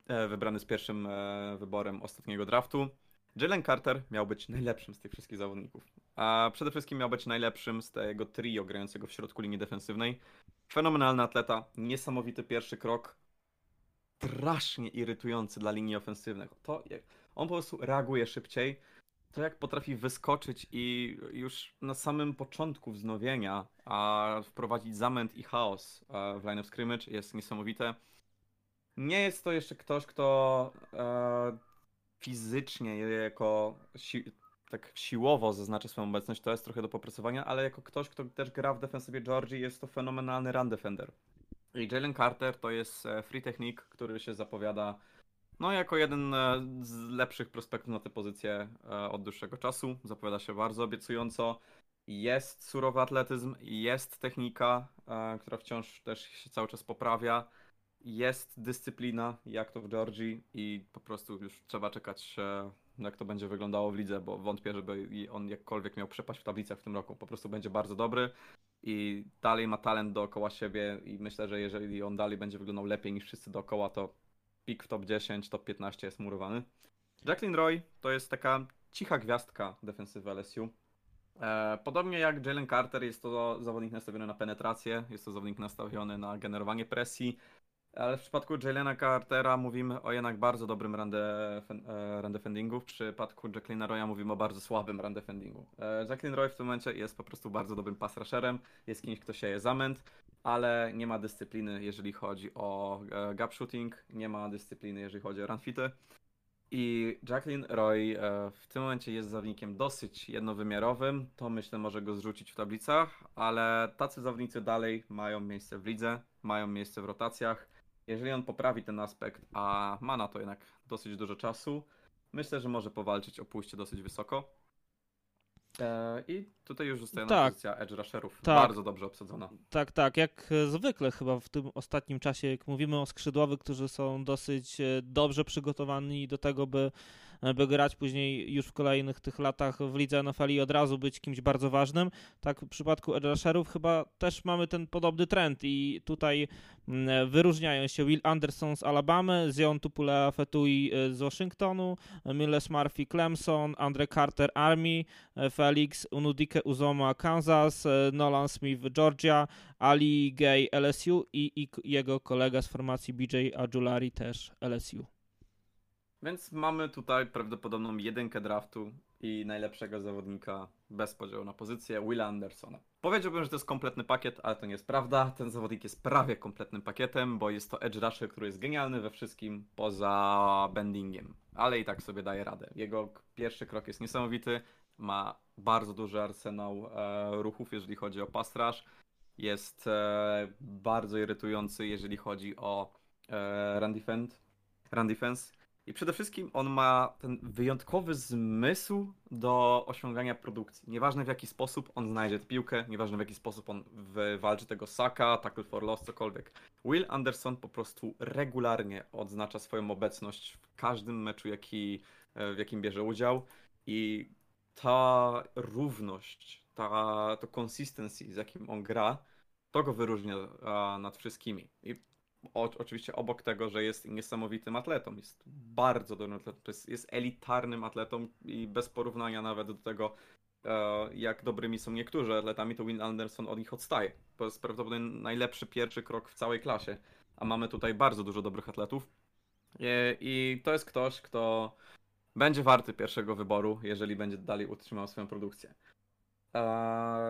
e, wybrany z pierwszym e, wyborem ostatniego draftu. Jalen Carter miał być najlepszym z tych wszystkich zawodników. A przede wszystkim miał być najlepszym z tego trio grającego w środku linii defensywnej. Fenomenalny atleta, niesamowity pierwszy krok, strasznie irytujący dla linii ofensywnej. To jak on po prostu reaguje szybciej, to jak potrafi wyskoczyć i już na samym początku wznowienia a wprowadzić zamęt i chaos w line of scrimmage jest niesamowite. Nie jest to jeszcze ktoś, kto e, fizycznie, jako si tak siłowo zaznaczy swoją obecność, to jest trochę do popracowania, ale jako ktoś, kto też gra w defensywie Georgii, jest to fenomenalny run defender. I Jalen Carter to jest e, free technique, który się zapowiada no jako jeden e, z lepszych prospektów na tę pozycję e, od dłuższego czasu. Zapowiada się bardzo obiecująco. Jest surowy atletyzm, jest technika, która wciąż też się cały czas poprawia. Jest dyscyplina, jak to w Georgii i po prostu już trzeba czekać jak to będzie wyglądało w lidze, bo wątpię, żeby on jakkolwiek miał przepaść w tablicach w tym roku. Po prostu będzie bardzo dobry i dalej ma talent dookoła siebie i myślę, że jeżeli on dalej będzie wyglądał lepiej niż wszyscy dookoła, to pik w top 10, top 15 jest murowany. Jacqueline Roy to jest taka cicha gwiazdka defensywy LSU. E, podobnie jak Jalen Carter, jest to zawodnik nastawiony na penetrację, jest to zawodnik nastawiony na generowanie presji, ale w przypadku Jalena Cartera mówimy o jednak bardzo dobrym run, e, defendingu. W przypadku Jacqueline Roya mówimy o bardzo słabym run defendingu. E, Jacqueline Roy w tym momencie jest po prostu bardzo dobrym pass rusherem, jest kimś, kto sieje zamęt, ale nie ma dyscypliny, jeżeli chodzi o e, gap shooting, nie ma dyscypliny, jeżeli chodzi o run. I Jacqueline Roy w tym momencie jest zawodnikiem dosyć jednowymiarowym. To myślę może go zrzucić w tablicach, ale tacy zawodnicy dalej mają miejsce w lidze, mają miejsce w rotacjach jeżeli on poprawi ten aspekt, a ma na to jednak dosyć dużo czasu, myślę, że może powalczyć o pójście dosyć wysoko. E, I tutaj już zostaje tak. pozycja edge rusherów. Tak. Bardzo dobrze obsadzona. Tak, tak. Jak zwykle chyba w tym ostatnim czasie, jak mówimy o skrzydłowych, którzy są dosyć e, dobrze przygotowani do tego, by, by grać później już w kolejnych tych latach w lidze NFL i od razu być kimś bardzo ważnym. Tak w przypadku edge rusherów chyba też mamy ten podobny trend i tutaj mm, wyróżniają się Will Anderson z Alabamy, Zion Tupulea Fetui z Waszyngtonu, Miles Murphy Clemson, Andre Carter Army, Felix Unudike Uzoma Kansas, e, Nolan Smith Georgia, Ali Gay LSU i, i jego kolega z formacji BJ Ajulari też LSU. Więc mamy tutaj prawdopodobną jedynkę draftu i najlepszego zawodnika bez podziału na pozycję, Willa Andersona. Powiedziałbym, że to jest kompletny pakiet, ale to nie jest prawda. Ten zawodnik jest prawie kompletnym pakietem, bo jest to edge rusher, który jest genialny we wszystkim poza bendingiem, ale i tak sobie daje radę. Jego pierwszy krok jest niesamowity, ma bardzo duży arsenał e, ruchów, jeżeli chodzi o pass rush. Jest e, bardzo irytujący, jeżeli chodzi o e, run, defend, run defense. I przede wszystkim on ma ten wyjątkowy zmysł do osiągania produkcji. Nieważne w jaki sposób on znajdzie tę piłkę, nieważne w jaki sposób on wywalczy tego saka, tackle for loss, cokolwiek. Will Anderson po prostu regularnie odznacza swoją obecność w każdym meczu, jaki, w jakim bierze udział. I ta równość, ta, to consistency, z jakim on gra, to go wyróżnia nad wszystkimi. I o, oczywiście obok tego, że jest niesamowitym atletą, jest bardzo dobrym atletą, jest, jest elitarnym atletą i bez porównania nawet do tego, e, jak dobrymi są niektórzy atletami, to Win Anderson od nich odstaje. To jest prawdopodobnie najlepszy pierwszy krok w całej klasie, a mamy tutaj bardzo dużo dobrych atletów. E, i to jest ktoś, kto będzie warty pierwszego wyboru, jeżeli będzie dalej utrzymał swoją produkcję.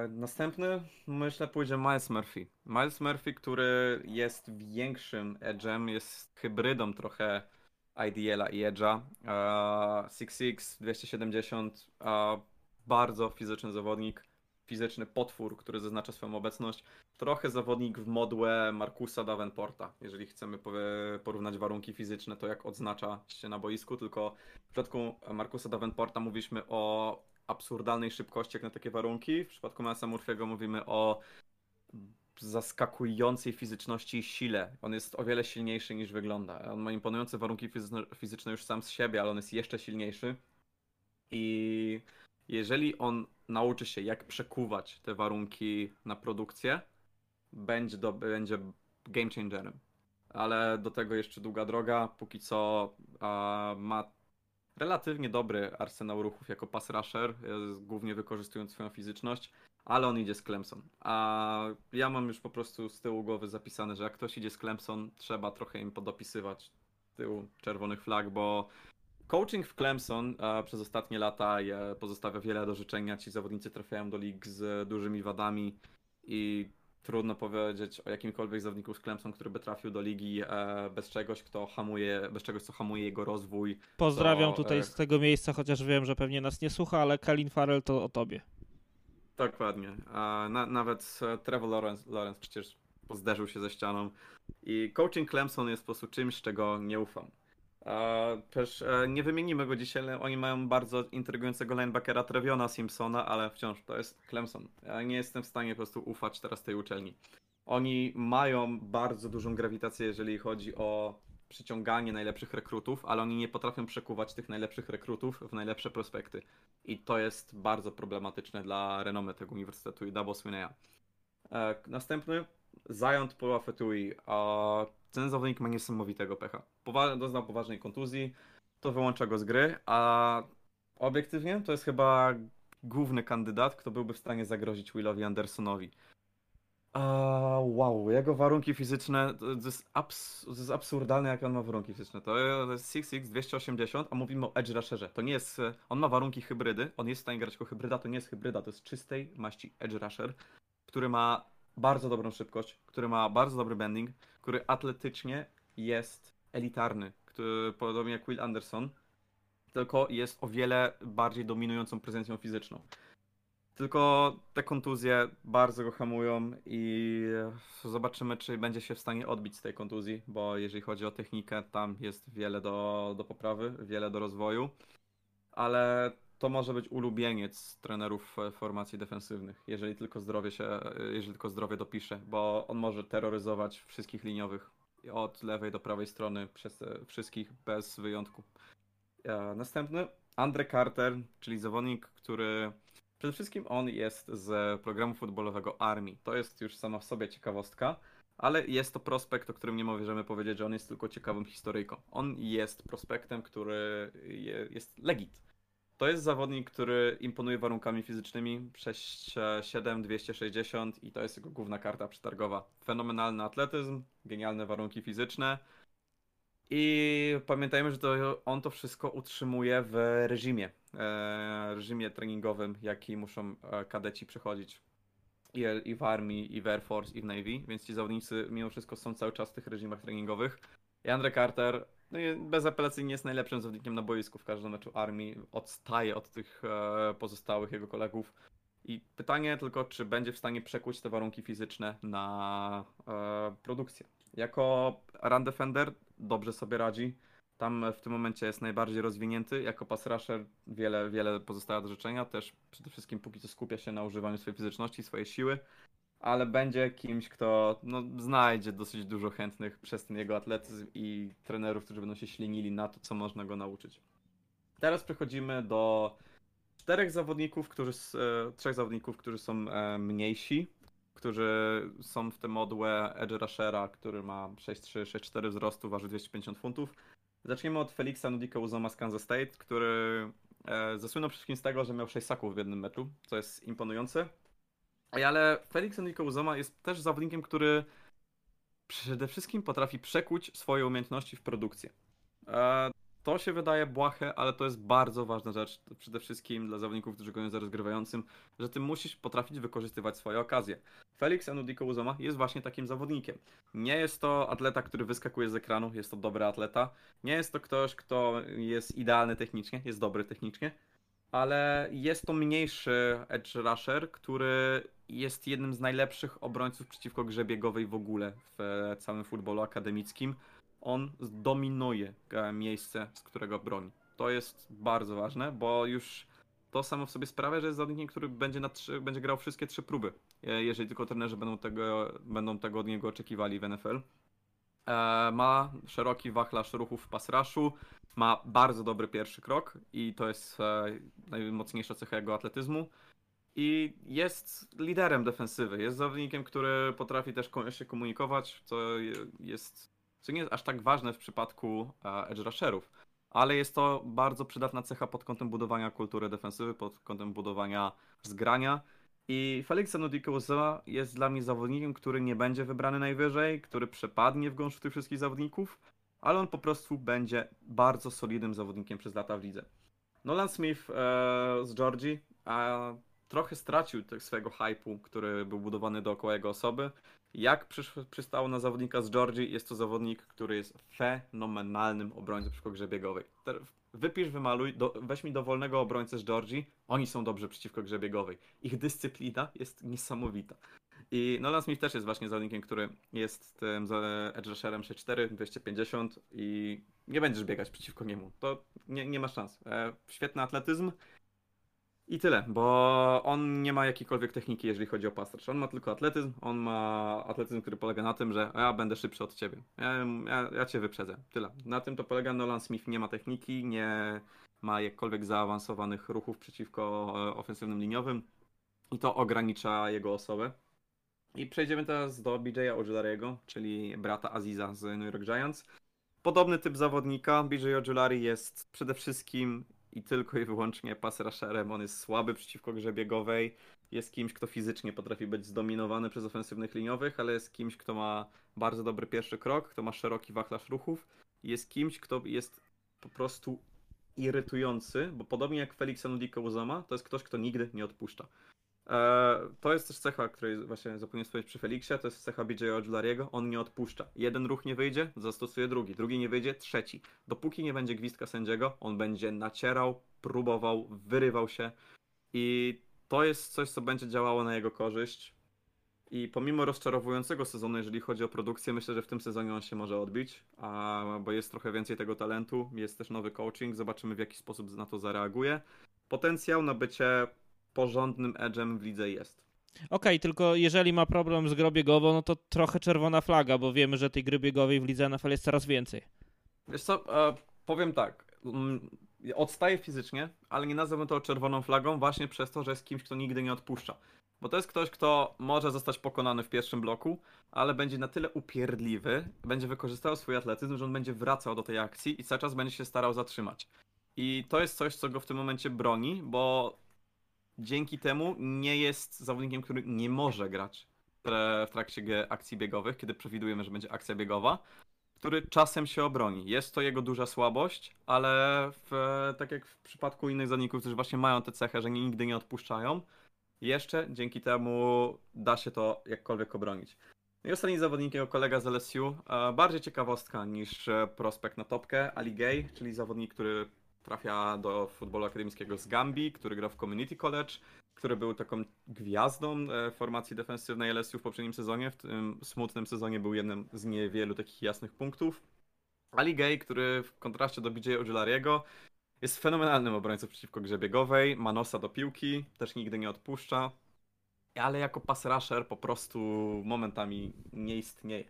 Następny, myślę, pójdzie Miles Murphy. Miles Murphy, który jest większym edge'em, jest hybrydą trochę IDL-a i edge'a. Eee, 6'6, 270, eee, bardzo fizyczny zawodnik, fizyczny potwór, który zaznacza swoją obecność. Trochę zawodnik w modłę Markusa Davenporta, jeżeli chcemy porównać warunki fizyczne, to jak odznacza się na boisku, tylko w przypadku Markusa Davenporta mówiliśmy o absurdalnej szybkości jak na takie warunki. W przypadku Masa Murphy'ego mówimy o zaskakującej fizyczności i sile. On jest o wiele silniejszy niż wygląda. On ma imponujące warunki fizyczne już sam z siebie, ale on jest jeszcze silniejszy. I jeżeli on nauczy się, jak przekuwać te warunki na produkcję, będzie, do, będzie game changerem. Ale do tego jeszcze długa droga. Póki co a, ma relatywnie dobry arsenał ruchów jako pass rusher, głównie wykorzystując swoją fizyczność, ale on idzie z Clemson. A ja mam już po prostu z tyłu głowy zapisane, że jak ktoś idzie z Clemson, trzeba trochę im podopisywać tyłu czerwonych flag, bo coaching w Clemson przez ostatnie lata pozostawia wiele do życzenia. Ci zawodnicy trafiają do lig z dużymi wadami i trudno powiedzieć o jakimkolwiek zawodniku z Clemson, który by trafił do ligi e, bez czegoś, kto hamuje, bez czegoś, co hamuje jego rozwój. Pozdrawiam to, tutaj e... z tego miejsca, chociaż wiem, że pewnie nas nie słucha, ale Kalin Farrell to o tobie. Dokładnie. A na, nawet e, Trevor Lawrence, Lawrence przecież zderzył się ze ścianą. I coaching Clemson jest po prostu czymś, czego nie ufam. Też e, nie wymienimy go dzisiaj, ale oni mają bardzo intrygującego linebackera Treviona Simpsona, ale wciąż to jest Clemson. Ja nie jestem w stanie po prostu ufać teraz tej uczelni. Oni mają bardzo dużą grawitację, jeżeli chodzi o przyciąganie najlepszych rekrutów, ale oni nie potrafią przekuwać tych najlepszych rekrutów w najlepsze prospekty. I to jest bardzo problematyczne dla renomy tego uniwersytetu i Dabo Swineya. E, następny, Zion Pola Fetui. Ten zawodnik ma niesamowitego pecha. Powa doznał poważnej kontuzji, to wyłącza go z gry, a obiektywnie to jest chyba główny kandydat, kto byłby w stanie zagrozić Willowi Andersonowi. A, wow, jego warunki fizyczne, to jest, abs to jest absurdalne, jak on ma warunki fizyczne. To jest 6'6, 280, a mówimy o edge rusherze. To nie jest, on ma warunki hybrydy, on jest w stanie grać jako hybryda, to nie jest hybryda, to jest czystej maści edge rusher, który ma bardzo dobrą szybkość, który ma bardzo dobry bending, który atletycznie jest elitarny, który, podobnie jak Will Anderson, tylko jest o wiele bardziej dominującą prezencją fizyczną. Tylko te kontuzje bardzo go hamują i zobaczymy, czy będzie się w stanie odbić z tej kontuzji, bo jeżeli chodzi o technikę, tam jest wiele do, do poprawy, wiele do rozwoju, ale to może być ulubieniec trenerów formacji defensywnych, jeżeli tylko zdrowie się, jeżeli tylko zdrowie dopisze, bo on może terroryzować wszystkich liniowych od lewej do prawej strony przez wszystkich bez wyjątku. Następny Andre Carter, czyli zawodnik, który przede wszystkim on jest z programu futbolowego Army. To jest już sama w sobie ciekawostka, ale jest to prospekt, o którym nie możemy powiedzieć, że on jest tylko ciekawym historyjką. On jest prospektem, który jest legit to jest zawodnik, który imponuje warunkami fizycznymi. 6'7, 260 i to jest jego główna karta przetargowa. Fenomenalny atletyzm, genialne warunki fizyczne. I pamiętajmy, że to on to wszystko utrzymuje w reżimie, e, reżimie treningowym, jaki muszą e, kadeci przechodzić i, w armii, i w Air Force, i w Navy, więc ci zawodnicy mimo wszystko są cały czas w tych reżimach treningowych. I Andre Carter no i bezapelacyjnie jest najlepszym zawodnikiem na boisku w każdym meczu armii. Odstaje od tych e, pozostałych jego kolegów. I pytanie tylko, czy będzie w stanie przekuć te warunki fizyczne na e, produkcję. Jako run defender dobrze sobie radzi. Tam w tym momencie jest najbardziej rozwinięty. Jako pass rusher wiele, wiele pozostaje do życzenia. Też przede wszystkim póki co skupia się na używaniu swojej fizyczności, swojej siły ale będzie kimś, kto no, znajdzie dosyć dużo chętnych przez ten jego atletyzm i trenerów, którzy będą się ślinili na to, co można go nauczyć. Teraz przechodzimy do czterech zawodników, którzy, e, trzech zawodników, którzy są e, mniejsi, którzy są w tym modłę Edge Rushera, który ma 6'3, 6'4 wzrostu, waży 250 funtów. Zaczniemy od Felixa Nudika Uzoma z Kansas State, który e, zasłynął przede wszystkim z tego, że miał 6 saków w jednym meczu, co jest imponujące. Ale Felix Enrico Uzoma jest też zawodnikiem, który przede wszystkim potrafi przekuć swoje umiejętności w produkcję. E, to się wydaje błahe, ale to jest bardzo ważna rzecz, przede wszystkim dla zawodników, którzy goją za rozgrywającym, że ty musisz potrafić wykorzystywać swoje okazje. Felix Enrico Uzoma jest właśnie takim zawodnikiem. Nie jest to atleta, który wyskakuje z ekranu, jest to dobry atleta. Nie jest to ktoś, kto jest idealny technicznie, jest dobry technicznie, ale jest to mniejszy edge rusher, który jest jednym z najlepszych obrońców przeciwko grze biegowej w ogóle w całym futbolu akademickim. On dominuje e, miejsce, z którego broni. To jest bardzo ważne, bo już to samo w sobie sprawia, że jest zawodnikiem, który będzie, na trzy, będzie grał wszystkie trzy próby, e, jeżeli tylko trenerzy będą tego, będą tego od niego oczekiwali w NFL. E, ma szeroki wachlarz ruchów w pass rushu, ma bardzo dobry pierwszy krok i to jest e, najmocniejsza cecha jego atletyzmu. I jest liderem defensywy, jest zawodnikiem, który potrafi też się komunikować, co jest, co nie jest aż tak ważne w przypadku edge rusherów ale jest to bardzo przydatna cecha pod kątem budowania kultury defensywy, pod kątem budowania zgrania. I Felix Anudikouza jest dla mnie zawodnikiem, który nie będzie wybrany najwyżej, który przepadnie w gąszczu tych wszystkich zawodników, ale on po prostu będzie bardzo solidnym zawodnikiem przez lata w lidze. Nolan Smith e, z Georgii a trochę stracił swojego hypu, który był budowany dookoła jego osoby. Jak przystało na zawodnika z Georgii, jest to zawodnik, który jest fenomenalnym obrońcą przy grze biegowej. Wypisz, wymaluj, do, weź mi dowolnego obrońcę z Georgii, oni są dobrzy przeciwko grze biegowej. Ich dyscyplina jest niesamowita. I Nolan Smith też jest właśnie zawodnikiem, który jest tym edge rusherem 6'4", 250 i nie będziesz biegać przeciwko niemu. To nie, nie ma szans. E, świetny atletyzm, i tyle, bo on nie ma jakiejkolwiek techniki, jeżeli chodzi o pasterz. On ma tylko atletyzm, on ma atletyzm, który polega na tym, że ja będę szybszy od ciebie. Ja, ja, ja cię wyprzedzę. Tyle. Na tym to polega. Nolan Smith nie ma techniki, nie ma jakkolwiek zaawansowanych ruchów przeciwko e, ofensywnym liniowym i to ogranicza jego osobę. I przejdziemy teraz do BJ'a Ojulariego, czyli brata Aziza z New York Giants. Podobny typ zawodnika. BJ Ojulari jest przede wszystkim i tylko i wyłącznie pass rusherem. On jest słaby przeciwko grze biegowej. Jest kimś, kto fizycznie potrafi być zdominowany przez ofensywnych liniowych, ale jest kimś, kto ma bardzo dobry pierwszy krok, kto ma szeroki wachlarz ruchów. Jest kimś, kto jest po prostu irytujący, bo podobnie jak Felix Anudika Uzoma, to jest ktoś, kto nigdy nie odpuszcza. E, to jest też cecha, której właśnie zapomniałem wspomnieć przy Felixie, to jest cecha BJ Ojulariego, on nie odpuszcza. Jeden ruch nie wyjdzie, zastosuje drugi, drugi nie wyjdzie, trzeci. Dopóki nie będzie gwizdka sędziego, on będzie nacierał, próbował, wyrywał się i to jest coś, co będzie działało na jego korzyść. I pomimo rozczarowującego sezonu, jeżeli chodzi o produkcję, myślę, że w tym sezonie on się może odbić, a, bo jest trochę więcej tego talentu, jest też nowy coaching, zobaczymy w jaki sposób na to zareaguje. Potencjał na bycie porządnym edge'em w lidze jest. Okej, okay, tylko jeżeli ma problem z grą biegową, no to trochę czerwona flaga, bo wiemy, że tej gry biegowej w lidze NFL jest coraz więcej. Wiesz co, e, powiem tak, mm, odstaje fizycznie, ale nie nazywam to czerwoną flagą właśnie przez to, że jest kimś, kto nigdy nie odpuszcza. Bo to jest ktoś, kto może zostać pokonany w pierwszym bloku, ale będzie na tyle upierdliwy, będzie wykorzystał swój atletyzm, że on będzie wracał do tej akcji i cały czas będzie się starał zatrzymać. I to jest coś, co go w tym momencie broni, bo dzięki temu nie jest zawodnikiem, który nie może grać w trakcie akcji biegowych, kiedy przewidujemy, że będzie akcja biegowa, który czasem się obroni. Jest to jego duża słabość, ale w, tak jak w przypadku innych zawodników, którzy właśnie mają tę cechę, że nigdy nie odpuszczają, jeszcze dzięki temu da się to jakkolwiek obronić. No i ostatni zawodnik, jego kolega z LSU, bardziej ciekawostka niż e, prospekt na topkę, Ali Gay, czyli zawodnik, który trafia do futbolu akademickiego z Gambii, który gra w Community College, który był taką gwiazdą e, formacji defensywnej LSU w poprzednim sezonie. W tym smutnym sezonie był jednym z niewielu takich jasnych punktów. Ali Gay, który w kontraście do BJ Ojulariego jest fenomenalnym obrońcą przeciwko grze biegowej, ma nosa do piłki, też nigdy nie odpuszcza, ale jako pass rusher po prostu momentami nie istnieje.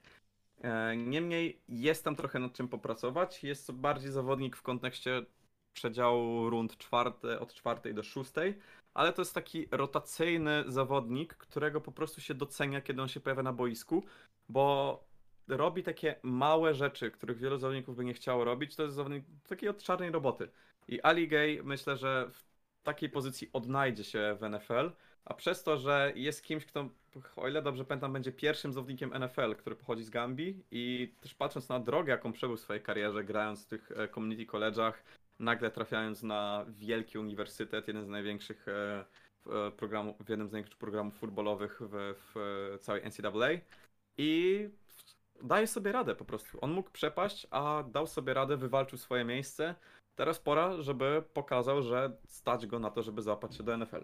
E, niemniej jest tam trochę nad czym popracować. Jest to bardziej zawodnik w kontekście przedziału rund czwarte, od czwartej do szóstej, ale to jest taki rotacyjny zawodnik, którego po prostu się docenia, kiedy on się pojawia na boisku, bo robi takie małe rzeczy, których wielu zawodników by nie chciało robić. To jest zawodnik takiej od czarnej roboty. I Ali Gay myślę, że w takiej pozycji odnajdzie się w NFL, a przez to, że jest kimś, kto, o ile dobrze pamiętam, będzie pierwszym zawodnikiem NFL, który pochodzi z Gambii i też patrząc na drogę, jaką przebył w swojej karierze, grając w tych e, community college'ach, nagle trafiając na wielki uniwersytet, jeden z największych e, e, programów, w jednym z największych programów futbolowych w, w całej NCAA i daje sobie radę po prostu. On mógł przepaść, a dał sobie radę, wywalczył swoje miejsce. teraz pora, żeby pokazał, że stać go na to, żeby załapać się do NFL.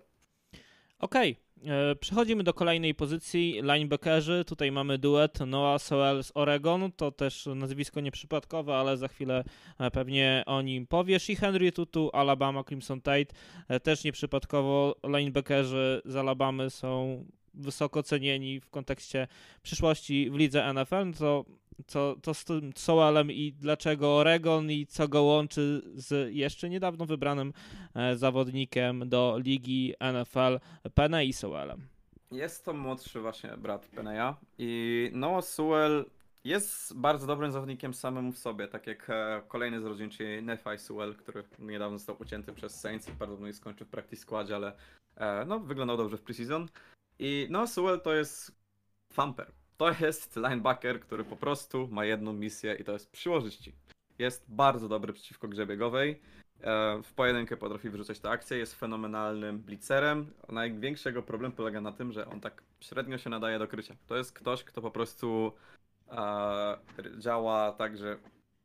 Okej, okay. przechodzimy do kolejnej pozycji. Linebackerzy. Tutaj mamy duet Noah Sewell z Oregon. To też nazwisko nieprzypadkowe, ale za chwilę e, pewnie o nim powiesz. I Henry Tutu, Alabama Crimson Tide. E, też nieprzypadkowo linebackerzy z Alabamy są wysoko cenieni w kontekście przyszłości w lidze NFL. No to co, co z tym Soelem i dlaczego Oregon i co go łączy z jeszcze niedawno wybranym e, zawodnikiem do ligi NFL Penei Soelem. Jest to młodszy właśnie brat Peneya i Noah Sewell jest bardzo dobrym zawodnikiem samemu w sobie, tak jak e, kolejny z rodzin, czyli Nephi Sewell, który niedawno został ucięty przez Saints i prawdopodobnie skończył w practice składzie, ale e, no, wyglądał dobrze w preseason. I Noah Sewell to jest thumper. To jest linebacker, który po prostu ma jedną misję i to jest przyłożyć ci. Jest bardzo dobry przeciwko grze biegowej. E, w pojedynkę potrafi wyrzucać te akcje, jest fenomenalnym blitzerem. Największy jego problem polega na tym, że on tak średnio się nadaje do krycia. To jest ktoś, kto po prostu e, działa tak, że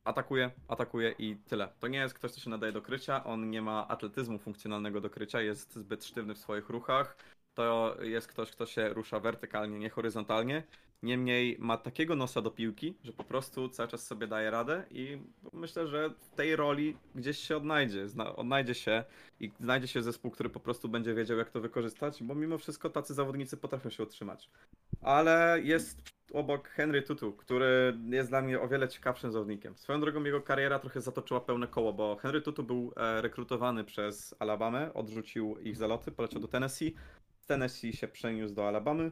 atakuje, atakuje i tyle. To nie jest ktoś, kto się nadaje do krycia, on nie ma atletyzmu funkcjonalnego do krycia, jest zbyt sztywny w swoich ruchach. To jest ktoś, kto się rusza wertykalnie, nie horyzontalnie Niemniej ma takiego nosa do piłki, że po prostu cały czas sobie daje radę i myślę, że w tej roli gdzieś się odnajdzie. Zna, odnajdzie się i znajdzie się zespół, który po prostu będzie wiedział, jak to wykorzystać, bo mimo wszystko tacy zawodnicy potrafią się utrzymać. Ale jest obok Henry Tutu, który jest dla mnie o wiele ciekawszym zawodnikiem. Swoją drogą jego kariera trochę zatoczyła pełne koło, bo Henry Tutu był e, rekrutowany przez Alabamę, odrzucił ich zaloty, poleciał do Tennessee. Z Tennessee się przeniósł do Alabamy,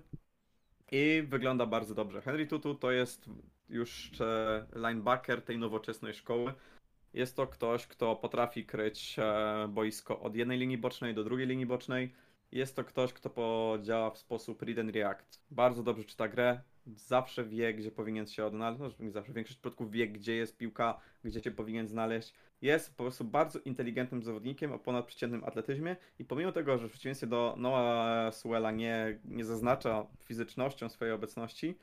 i wygląda bardzo dobrze. Henry Tutu to jest już linebacker tej nowoczesnej szkoły. Jest to ktoś, kto potrafi kryć e, boisko od jednej linii bocznej do drugiej linii bocznej. Jest to ktoś, kto podziała w sposób read and react. Bardzo dobrze czyta grę, zawsze wie, gdzie powinien się odnaleźć. No, zawsze, większość przypadków wie, gdzie jest piłka, gdzie się powinien znaleźć. Jest po prostu bardzo inteligentnym zawodnikiem o ponadprzeciętnym atletyzmie i pomimo tego, że w przeciwieństwie do Noah Suela nie, nie zaznacza fizycznością swojej obecności,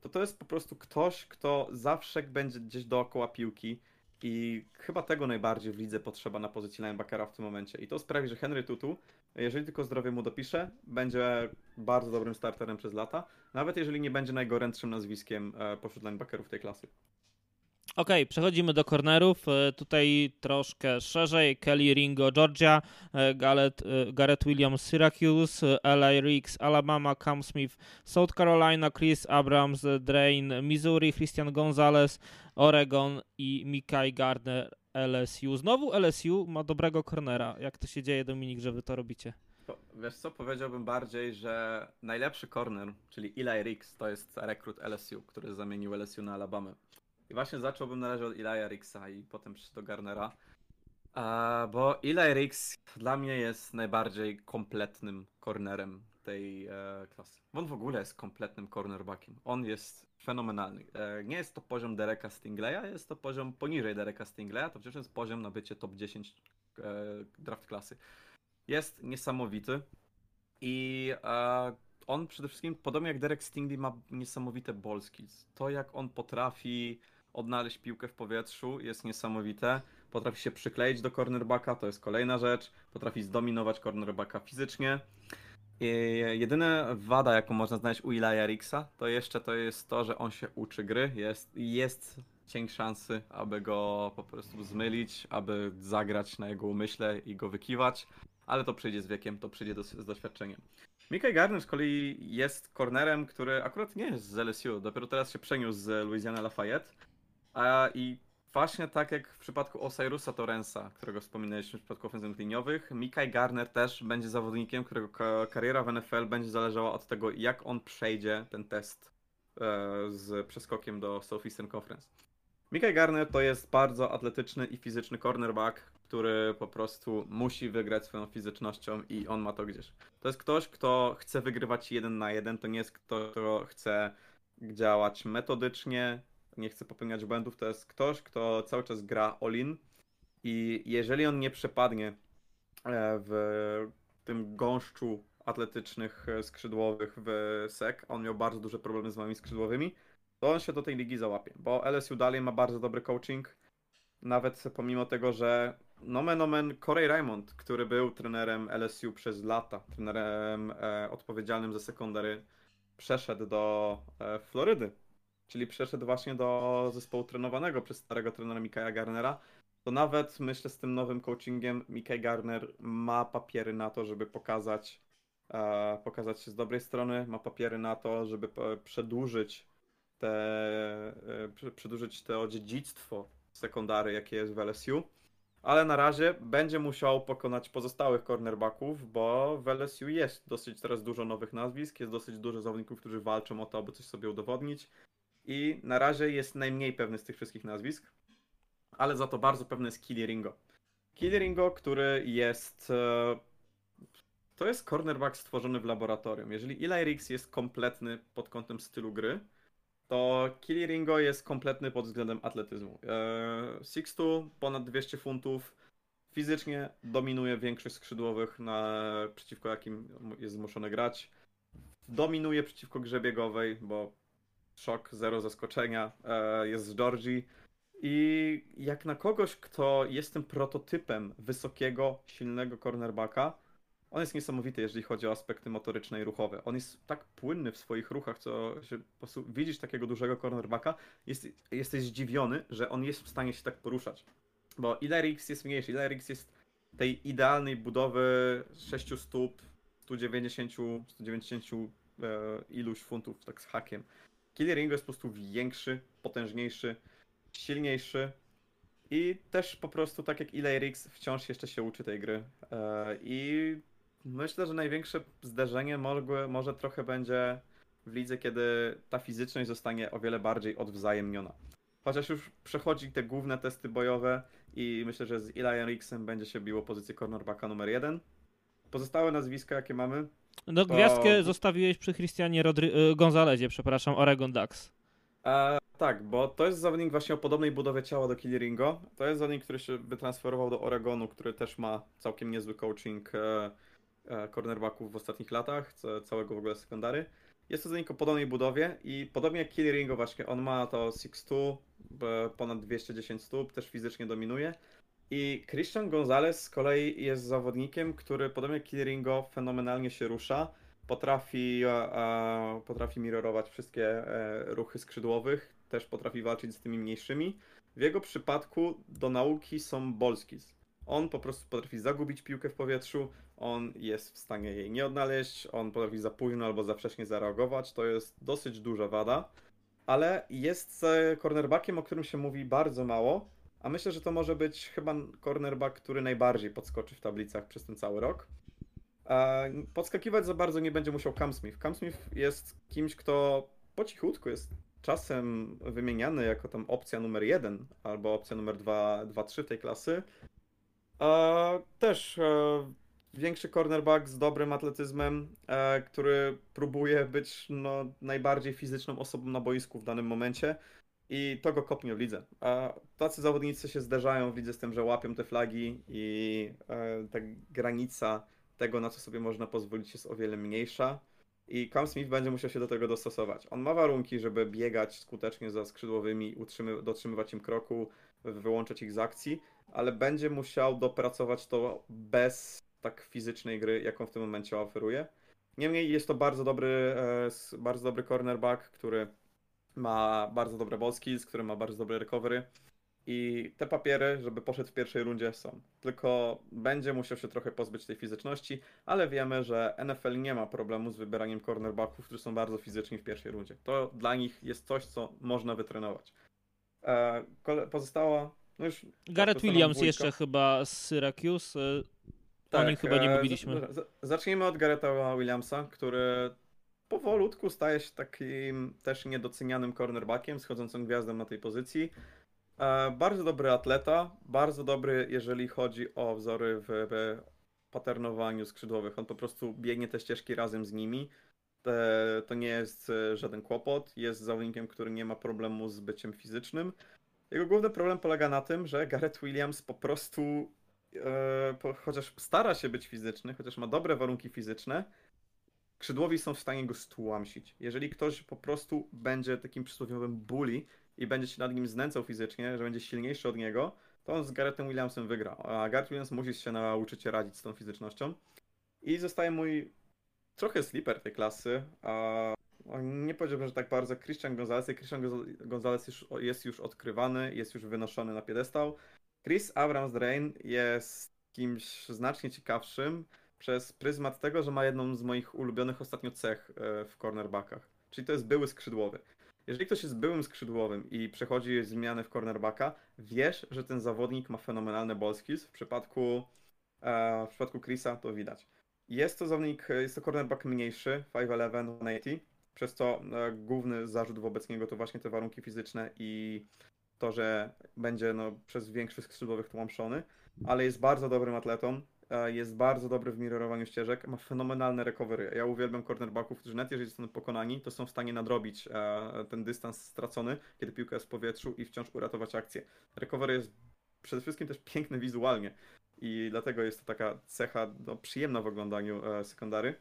to to jest po prostu ktoś, kto zawsze będzie gdzieś dookoła piłki i chyba tego najbardziej w lidze potrzeba na pozycji linebackera w tym momencie. I to sprawi, że Henry Tutu, jeżeli tylko zdrowie mu dopisze, będzie bardzo dobrym starterem przez lata, nawet jeżeli nie będzie najgorętszym nazwiskiem e, pośród linebackerów tej klasy. Okej, okay, przechodzimy do cornerów. E, tutaj troszkę szerzej. Kelly Ringo, Georgia, e, Garrett, e, Garrett Williams, Syracuse, L.A. Riggs, Alabama, Cam Smith, South Carolina, Chris Abrams, Drain, Missouri, Christian Gonzalez, Oregon i Mikai Gardner, LSU. Znowu LSU ma dobrego cornera. Jak to się dzieje, Dominik, że wy to robicie? Wiesz co, powiedziałbym bardziej, że najlepszy corner, czyli Eli Riggs, to jest rekrut LSU, który zamienił LSU na Alabamę. I właśnie zacząłbym na razie od Eli'a Rixa i potem przyjść do Garnera. Bo Eli Rix dla mnie jest najbardziej kompletnym cornerem tej e, klasy. On w ogóle jest kompletnym cornerbackiem. On jest fenomenalny. E, nie jest to poziom Dereka Stingleya, jest to poziom poniżej Dereka Stingleya, to wciąż jest poziom na bycie top 10 e, draft klasy. Jest niesamowity i e, on przede wszystkim, podobnie jak Derek Stingley, ma niesamowite ball skills. To jak on potrafi odnaleźć piłkę w powietrzu jest niesamowite. Potrafi się przykleić do cornerbacka, to jest kolejna rzecz. Potrafi zdominować cornerbacka fizycznie. Jedyna wada, jaką można znaleźć u Ilaja Rixa, to jeszcze to jest to, że on się uczy gry. Jest, jest cień szansy, aby go po prostu zmylić, aby zagrać na jego umyśle i go wykiwać, ale to przyjdzie z wiekiem, to przyjdzie do, z doświadczeniem. Mickey Garner z kolei jest cornerem, który akurat nie jest z LSU, dopiero teraz się przeniósł z Louisiana Lafayette a, I właśnie tak jak w przypadku Osirusa Torrensa, którego wspominaliśmy w przypadku ofensywnych liniowych, Mikaj Garner też będzie zawodnikiem, którego kariera w NFL będzie zależała od tego, jak on przejdzie ten test e, z przeskokiem do Southeastern Conference. Mikaj Garner to jest bardzo atletyczny i fizyczny cornerback, który po prostu musi wygrać swoją fizycznością i on ma to gdzieś. To jest ktoś, kto chce wygrywać jeden na jeden, to nie jest ktoś, kto chce działać metodycznie, nie chce popełniać błędów, to jest ktoś, kto cały czas gra all-in i jeżeli on nie przepadnie e, w tym gąszczu atletycznych e, skrzydłowych w SEC, on miał bardzo duże problemy z moimi skrzydłowymi, to on się do tej ligi załapie, bo LSU dalej ma bardzo dobry coaching, nawet pomimo tego, że nomen omen Corey Raymond, który był trenerem LSU przez lata, trenerem e, odpowiedzialnym za sekundary, przeszedł do Florydy, czyli przeszedł właśnie do zespołu trenowanego przez starego trenera Mikaja Garnera, to nawet myślę z tym nowym coachingiem Mikaj Garner ma papiery na to, żeby pokazać, e, pokazać się z dobrej strony, ma papiery na to, żeby przedłużyć te, e, prze- przedłużyć to dziedzictwo sekundary, jakie jest w LSU. Ale na razie będzie musiał pokonać pozostałych cornerbacków, bo w LSU jest dosyć teraz dużo nowych nazwisk, jest dosyć dużo zawodników, którzy walczą o to, aby coś sobie udowodnić. I na razie jest najmniej pewny z tych wszystkich nazwisk, ale za to bardzo pewny jest Killy Ringo. Killy Ringo, który jest. e, To jest cornerback stworzony w laboratorium. Jeżeli Eli Ricks jest kompletny pod kątem stylu gry, to Killy Ringo jest kompletny pod względem atletyzmu. Eee, 6'2, ponad 200 funtów, fizycznie dominuje większość skrzydłowych, na, przeciwko jakim jest zmuszony grać. Dominuje przeciwko grze biegowej, bo szok, zero zaskoczenia, eee, jest z Georgii. I jak na kogoś, kto jest tym prototypem wysokiego, silnego cornerbacka, on jest niesamowity, jeżeli chodzi o aspekty motoryczne i ruchowe. On jest tak płynny w swoich ruchach, co że po widzisz takiego dużego cornerbacka, jest, jesteś zdziwiony, że on jest w stanie się tak poruszać. Bo Ilerix jest mniejszy. Ilerix jest tej idealnej budowy 6 stóp, 190, 190 e, iluś funtów, tak z hakiem. Killer Ringo jest po prostu większy, potężniejszy, silniejszy i też po prostu, tak jak Ilerix, wciąż jeszcze się uczy tej gry. E, I myślę, że największe zderzenie mogły, może trochę będzie w lidze, kiedy ta fizyczność zostanie o wiele bardziej odwzajemniona. Chociaż już przechodzi te główne testy bojowe i myślę, że z Elian Rixem będzie się biło pozycję cornerbacka numer jeden. Pozostałe nazwiska, jakie mamy, No, To- gwiazdkę zostawiłeś przy Christianie Rodry- y, Gonzalezie, przepraszam, Oregon Ducks. E, tak, bo to jest zawodnik właśnie o podobnej budowie ciała do Killieringo. To jest zawodnik, który się wytransferował do Oregonu, który też ma całkiem niezły coaching e, e, cornerbacków w ostatnich latach, ca- całego w ogóle sekundary. Jest to zawodnik o podobnej budowie i podobnie jak Killieringo właśnie, on ma to 6'2, e, ponad 210 stóp, też fizycznie dominuje. I Christian Gonzalez z kolei jest zawodnikiem, który podobnie jak Killieringo fenomenalnie się rusza potrafi, e, e, potrafi mirrorować wszystkie e, ruchy skrzydłowych, też potrafi walczyć z tymi mniejszymi. W jego przypadku do nauki są bolskis. On po prostu potrafi zagubić piłkę w powietrzu, on jest w stanie jej nie odnaleźć, on potrafi za późno albo za wcześnie zareagować. To jest dosyć duża wada, ale jest cornerbackiem, o którym się mówi bardzo mało, a myślę, że to może być chyba cornerback, który najbardziej podskoczy w tablicach przez ten cały rok. E, Podskakiwać za bardzo nie będzie musiał Cam Smith. Cam Smith jest kimś, kto po cichutku jest czasem wymieniany jako tam opcja numer jeden albo opcja numer 2, 2 3 tej klasy. E, też e, większy cornerback z dobrym atletyzmem, który próbuje być no, najbardziej fizyczną osobą na boisku w danym momencie. I to go kopnie w lidze. A tacy zawodnicy się zderzają w lidze z tym, że łapią te flagi i e, ta granica tego, na co sobie można pozwolić, jest o wiele mniejsza. I Cam Smith będzie musiał się do tego dostosować. On ma warunki, żeby biegać skutecznie za skrzydłowymi, utrzymy, dotrzymywać im kroku, wyłączać ich z akcji, ale będzie musiał dopracować to bez tak fizycznej gry, jaką w tym momencie oferuje. Niemniej jest to bardzo dobry, e, bardzo dobry cornerback, który ma bardzo dobre ball skills, który ma bardzo dobre recovery. I te papiery, żeby poszedł w pierwszej rundzie są. Tylko będzie musiał się trochę pozbyć tej fizyczności, ale wiemy, że NFL nie ma problemu z wybieraniem cornerbacków, którzy są bardzo fizyczni w pierwszej rundzie. To dla nich jest coś, co można wytrenować. E, pozostała, no już... Garrett to sama Williams jeszcze chyba z Syracuse. y, O nim chyba nie e, mówiliśmy. z- z- Zacznijmy od Garretta Williamsa, który powolutku staje się takim też niedocenianym cornerbackiem, schodzącą gwiazdą na tej pozycji. E, Bardzo dobry atleta, bardzo dobry, jeżeli chodzi o wzory w, w paternowaniu skrzydłowych. On po prostu biegnie te ścieżki razem z nimi. Te, to nie jest e, żaden kłopot. Jest zawodnikiem, który nie ma problemu z byciem fizycznym. Jego główny problem polega na tym, że Garrett Williams po prostu e, chociaż stara się być fizyczny, chociaż ma dobre warunki fizyczne, skrzydłowi są w stanie go stłamsić. Jeżeli ktoś po prostu będzie takim przysłowiowym bully i będzie się nad nim znęcał fizycznie, że będzie silniejszy od niego, to on z Garrettem Williamsem wygra. A Garrett Williams musi się nauczyć radzić z tą fizycznością. I zostaje mój trochę sleeper tej klasy, a nie powiedziałbym, że tak bardzo Christian Gonzalez. Christian Gonzalez już, jest już odkrywany, jest już wynoszony na piedestał. Chris Abrams-Drain jest kimś znacznie ciekawszym przez pryzmat tego, że ma jedną z moich ulubionych ostatnio cech e, w cornerbackach. Czyli to jest były skrzydłowy. Jeżeli ktoś jest byłym skrzydłowym i przechodzi zmiany w cornerbacka, wiesz, że ten zawodnik ma fenomenalne ball skills. W przypadku, e, w przypadku Chrisa to widać. Jest to zawodnik, jest to cornerback mniejszy, 5'11", 180, przez co e, główny zarzut wobec niego to właśnie te warunki fizyczne i to, że będzie no, przez większość skrzydłowych tłamszony, ale jest bardzo dobrym atletą, e, jest bardzo dobry w mirrorowaniu ścieżek, ma fenomenalne recovery. Ja uwielbiam cornerbacków, którzy nawet jeżeli zostaną pokonani, to są w stanie nadrobić e, ten dystans stracony, kiedy piłka jest w powietrzu i wciąż uratować akcję. Recovery jest przede wszystkim też piękny wizualnie i dlatego jest to taka cecha no, przyjemna w oglądaniu sekundary.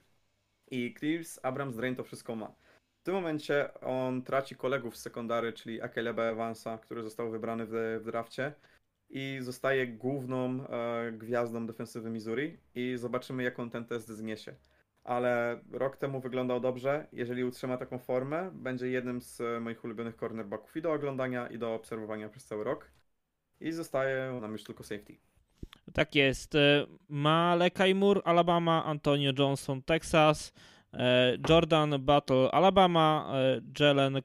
I Chris Abrams Drain to wszystko ma. W tym momencie on traci kolegów z sekundary, czyli Akeleba Evansa, który został wybrany w, w drafcie i zostaje główną e, gwiazdą defensywy Missouri i zobaczymy jak on ten test zniesie. Ale rok temu wyglądał dobrze. Jeżeli utrzyma taką formę, będzie jednym z moich ulubionych cornerbacków i do oglądania, i do obserwowania przez cały rok. I zostaje nam już tylko safety. Tak jest. E, Malekaj Moore, Alabama, Antonio Johnson, Texas, e, Jordan Battle, Alabama, e, Jalen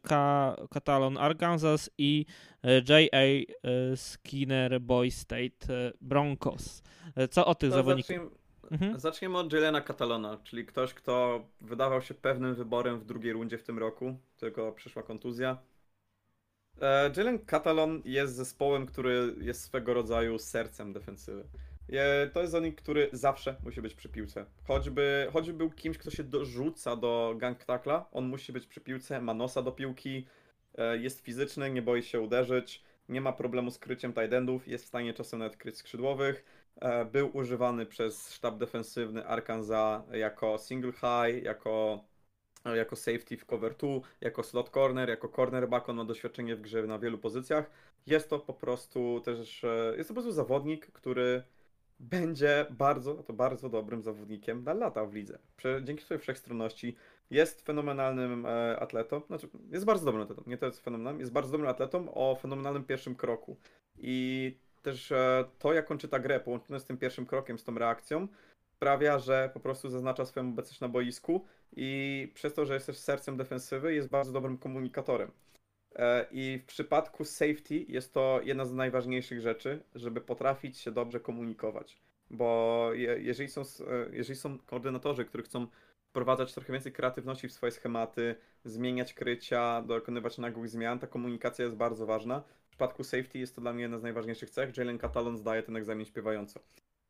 Catalon, Arkansas i J.A. Skinner, Boy State, Broncos. Co o tych to zawodnikach? Zacznijmy, mhm. zacznijmy od Jelena Catalona, czyli ktoś, kto wydawał się pewnym wyborem w drugiej rundzie w tym roku, tylko przyszła kontuzja. E, Jalen Catalon jest zespołem, który jest swego rodzaju sercem defensywy. To jest zawodnik, który zawsze musi być przy piłce. Choćby, choćby był kimś, kto się dorzuca do gang tackla, on musi być przy piłce, ma nosa do piłki, e, jest fizyczny, nie boi się uderzyć, nie ma problemu z kryciem tight endów, jest w stanie czasem nawet kryć skrzydłowych. E, był używany przez sztab defensywny Arkansas jako single high, jako jako safety w cover 2, jako slot corner, jako cornerback, on ma doświadczenie w grze na wielu pozycjach. Jest to po prostu też, e, jest to po prostu zawodnik, który będzie bardzo, to bardzo dobrym zawodnikiem na lata w lidze. Dzięki swojej wszechstronności jest fenomenalnym e, atletą, znaczy jest bardzo dobrym atletą, nie to jest fenomenalnym, jest bardzo dobrym atletą o fenomenalnym pierwszym kroku. I też e, to, jak on czyta grę, połączone z tym pierwszym krokiem, z tą reakcją, sprawia, że po prostu zaznacza swoją obecność na boisku i przez to, że jest też sercem defensywy, jest bardzo dobrym komunikatorem. E, I w przypadku safety jest to jedna z najważniejszych rzeczy, żeby potrafić się dobrze komunikować. Bo jeżeli są, e, jeżeli są koordynatorzy, którzy chcą wprowadzać trochę więcej kreatywności w swoje schematy, zmieniać krycia, dokonywać nagłych zmian, ta komunikacja jest bardzo ważna. W przypadku safety jest to dla mnie jedna z najważniejszych cech. Jalen Catalon zdaje ten egzamin śpiewająco.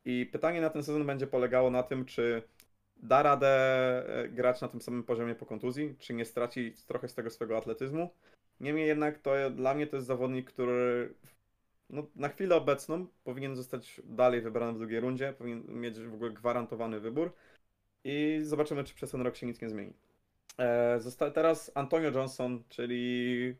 I pytanie na ten sezon będzie polegało na tym, czy da radę e, grać na tym samym poziomie po kontuzji, czy nie straci trochę z tego swojego atletyzmu. Niemniej jednak to dla mnie to jest zawodnik, który no, na chwilę obecną powinien zostać dalej wybrany w drugiej rundzie, powinien mieć w ogóle gwarantowany wybór i zobaczymy, czy przez ten rok się nic nie zmieni. E, teraz Antonio Johnson, czyli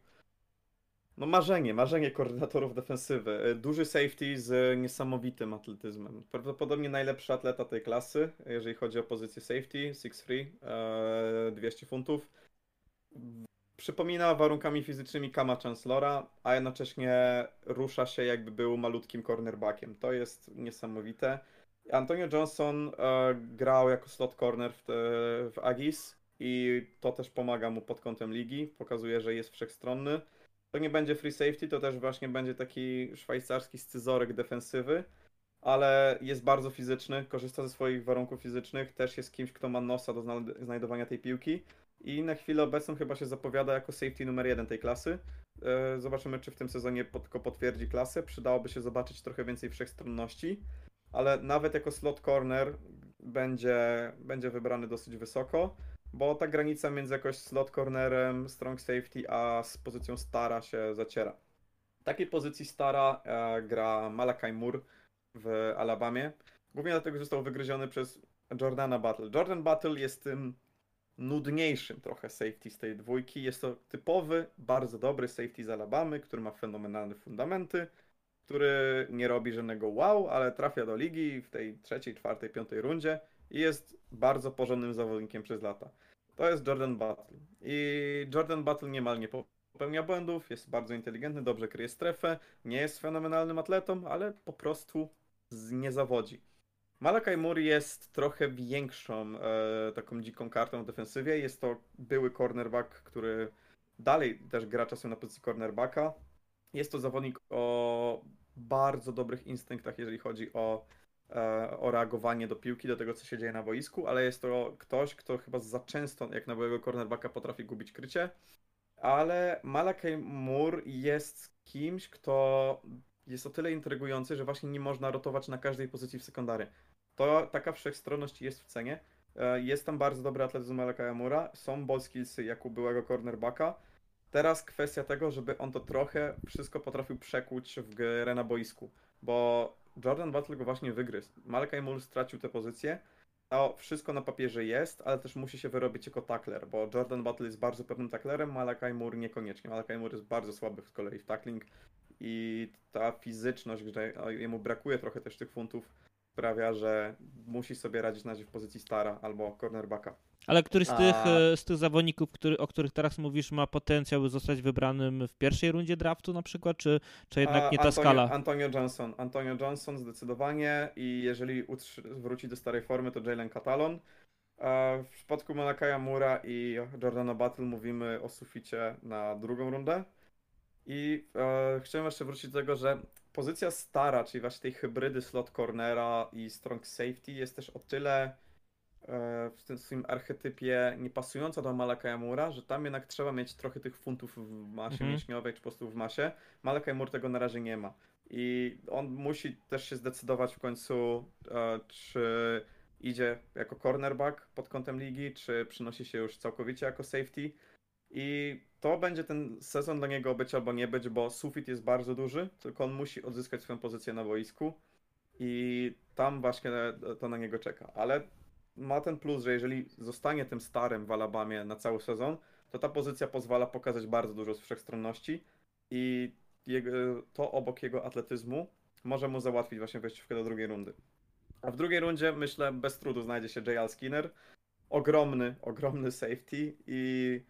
no marzenie, marzenie koordynatorów defensywy. E, duży safety z niesamowitym atletyzmem. Prawdopodobnie najlepszy atleta tej klasy, jeżeli chodzi o pozycję safety, 6'3, 200 funtów. Przypomina warunkami fizycznymi Kama Chancellora, a jednocześnie rusza się jakby był malutkim cornerbackiem. To jest niesamowite. Antonio Johnson e, grał jako slot corner w, te, w Agis i to też pomaga mu pod kątem ligi. Pokazuje, że jest wszechstronny. To nie będzie free safety, to też właśnie będzie taki szwajcarski scyzorek defensywy, ale jest bardzo fizyczny, korzysta ze swoich warunków fizycznych, też jest kimś, kto ma nosa do znajdowania tej piłki i na chwilę obecną chyba się zapowiada jako safety numer jeden tej klasy. E, zobaczymy, czy w tym sezonie tylko potwierdzi klasę. Przydałoby się zobaczyć trochę więcej wszechstronności, ale nawet jako slot corner będzie, będzie wybrany dosyć wysoko bo ta granica między jakoś slot cornerem, strong safety, a z pozycją stara się zaciera. W takiej pozycji stara e, gra Malakai Moore w Alabamie, głównie dlatego, że został wygryziony przez Jordana Battle. Jordan Battle jest tym nudniejszym trochę safety z tej dwójki. Jest to typowy, bardzo dobry safety z Alabamy, który ma fenomenalne fundamenty, który nie robi żadnego wow, ale trafia do ligi w tej trzeciej, czwartej, piątej rundzie i jest bardzo porządnym zawodnikiem przez lata. To jest Jordan Battle. I Jordan Battle niemal nie popełnia błędów, jest bardzo inteligentny, dobrze kryje strefę, nie jest fenomenalnym atletą, ale po prostu nie zawodzi. Malakai Moore jest trochę większą e, taką dziką kartą w defensywie. Jest to były cornerback, który dalej też gra czasem na pozycji cornerbacka. Jest to zawodnik o bardzo dobrych instynktach, jeżeli chodzi o, e, o reagowanie do piłki, do tego, co się dzieje na boisku, ale jest to ktoś, kto chyba za często, jak na byłego cornerbacka, potrafi gubić krycie. Ale Malakai Moore jest kimś, kto jest o tyle intrygujący, że właśnie nie można rotować na każdej pozycji w sekundary. To taka wszechstronność jest w cenie. E, jest tam bardzo dobry atletyzm Malaka Mura, są ball skillsy jak u byłego cornerbacka. Teraz kwestia tego, żeby on to trochę wszystko potrafił przekuć w grę na boisku, bo Jordan Battle go właśnie wygryzł. Malakai Moore stracił tę pozycję, to wszystko na papierze jest, ale też musi się wyrobić jako tackler, bo Jordan Battle jest bardzo pewnym tacklerem, Malakai Moore niekoniecznie. Malakai Moore jest bardzo słaby z kolei w tackling i ta fizyczność, że jemu brakuje trochę też tych funtów, sprawia, że musi sobie radzić na razie w pozycji stara albo cornerbacka. Ale który z tych, A... E, z tych zawodników, który, o których teraz mówisz, ma potencjał, by zostać wybranym w pierwszej rundzie draftu na przykład, czy, czy jednak nie ta Antonio, skala? Antonio Johnson. Antonio Johnson zdecydowanie i jeżeli wróci do starej formy, to Jalen Catalon. W przypadku Manakaja Mura i Jordana Battle mówimy o suficie na drugą rundę. I e, chciałem jeszcze wrócić do tego, że pozycja stara, czyli właśnie tej hybrydy slot cornera i strong safety jest też o tyle e, w tym swoim archetypie niepasująca do Malakai Mura, że tam jednak trzeba mieć trochę tych funtów w masie mhm. mięśniowej, czy po prostu w masie. Malakai Mur tego na razie nie ma. I on musi też się zdecydować w końcu, e, czy idzie jako cornerback pod kątem ligi, czy przynosi się już całkowicie jako safety. I to będzie ten sezon dla niego być albo nie być, bo sufit jest bardzo duży, tylko on musi odzyskać swoją pozycję na boisku i tam właśnie to na niego czeka. Ale ma ten plus, że jeżeli zostanie tym starym w Alabamie na cały sezon, to ta pozycja pozwala pokazać bardzo dużo z wszechstronności i to obok jego atletyzmu może mu załatwić właśnie wejściówkę do drugiej rundy. A w drugiej rundzie, myślę, bez trudu znajdzie się J.L. Skinner. Ogromny, ogromny safety i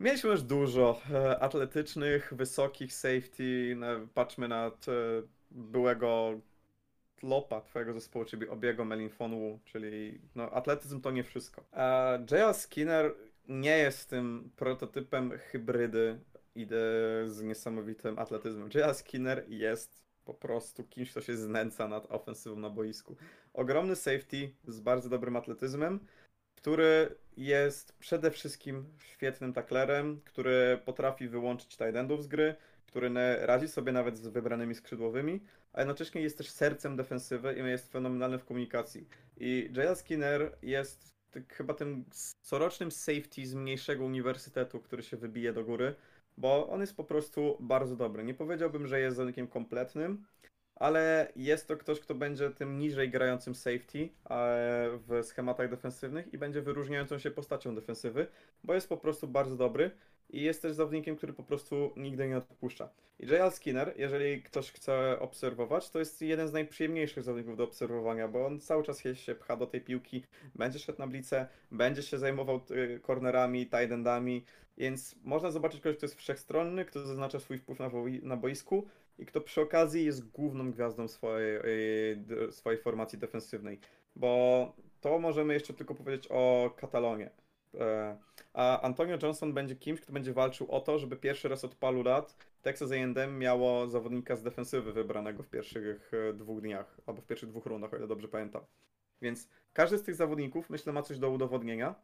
Mieliśmy już dużo e, atletycznych, wysokich safety. Patrzmy na byłego lopa twojego zespołu, czyli Obiego Melinfonu, czyli no, atletyzm to nie wszystko. J.L. Skinner nie jest tym prototypem hybrydy z niesamowitym atletyzmem. J.L. Skinner jest po prostu kimś, kto się znęca nad ofensywą na boisku. Ogromny safety z bardzo dobrym atletyzmem, który jest przede wszystkim świetnym taklerem, który potrafi wyłączyć tight endów z gry, który radzi sobie nawet z wybranymi skrzydłowymi, a jednocześnie jest też sercem defensywy i jest fenomenalny w komunikacji. I J.L. Skinner jest chyba tym corocznym safety z mniejszego uniwersytetu, który się wybije do góry, bo on jest po prostu bardzo dobry. Nie powiedziałbym, że jest zawodnikiem kompletnym, ale jest to ktoś, kto będzie tym niżej grającym safety e, w schematach defensywnych i będzie wyróżniającą się postacią defensywy, bo jest po prostu bardzo dobry i jest też zawodnikiem, który po prostu nigdy nie odpuszcza. I J.L. Skinner, jeżeli ktoś chce obserwować, to jest jeden z najprzyjemniejszych zawodników do obserwowania, bo on cały czas się pcha do tej piłki, będzie szedł na blice, będzie się zajmował y, cornerami, tight endami, więc można zobaczyć kogoś, kto jest wszechstronny, kto zaznacza swój wpływ na, na boisku, i kto przy okazji jest główną gwiazdą swojej, y, swojej formacji defensywnej. Bo to możemy jeszcze tylko powiedzieć o Katalonie. E, a Antonio Johnson będzie kimś, kto będzie walczył o to, żeby pierwszy raz od paru lat Texas A&M miało zawodnika z defensywy wybranego w pierwszych e, dwóch dniach, albo w pierwszych dwóch rundach, o ile dobrze pamiętam. Więc każdy z tych zawodników, myślę, ma coś do udowodnienia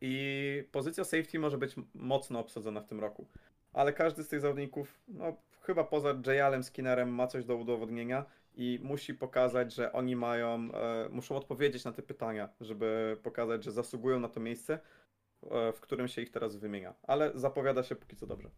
i pozycja safety może być mocno obsadzona w tym roku. Ale każdy z tych zawodników, no chyba poza J.Alem Skinnerem ma coś do udowodnienia i musi pokazać, że oni mają, e, muszą odpowiedzieć na te pytania, żeby pokazać, że zasługują na to miejsce, e, w którym się ich teraz wymienia. Ale zapowiada się póki co dobrze.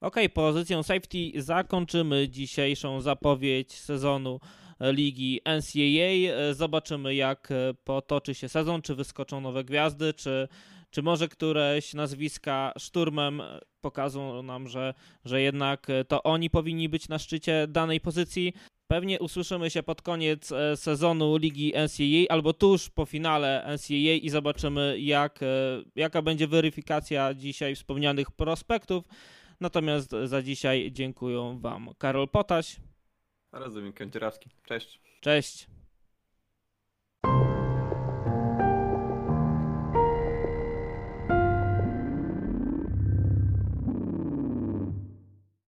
Ok, pozycją safety zakończymy dzisiejszą zapowiedź sezonu ligi NCAA. Zobaczymy, jak potoczy się sezon, czy wyskoczą nowe gwiazdy, czy czy może któreś nazwiska szturmem pokazują nam, że, że jednak to oni powinni być na szczycie danej pozycji. Pewnie usłyszymy się pod koniec e, sezonu ligi NCAA albo tuż po finale NCAA i zobaczymy, jak, e, jaka będzie weryfikacja dzisiaj wspomnianych prospektów. Natomiast za dzisiaj dziękuję Wam Karol Potaś. Oraz Dominik Kędzierawski. Cześć. Cześć.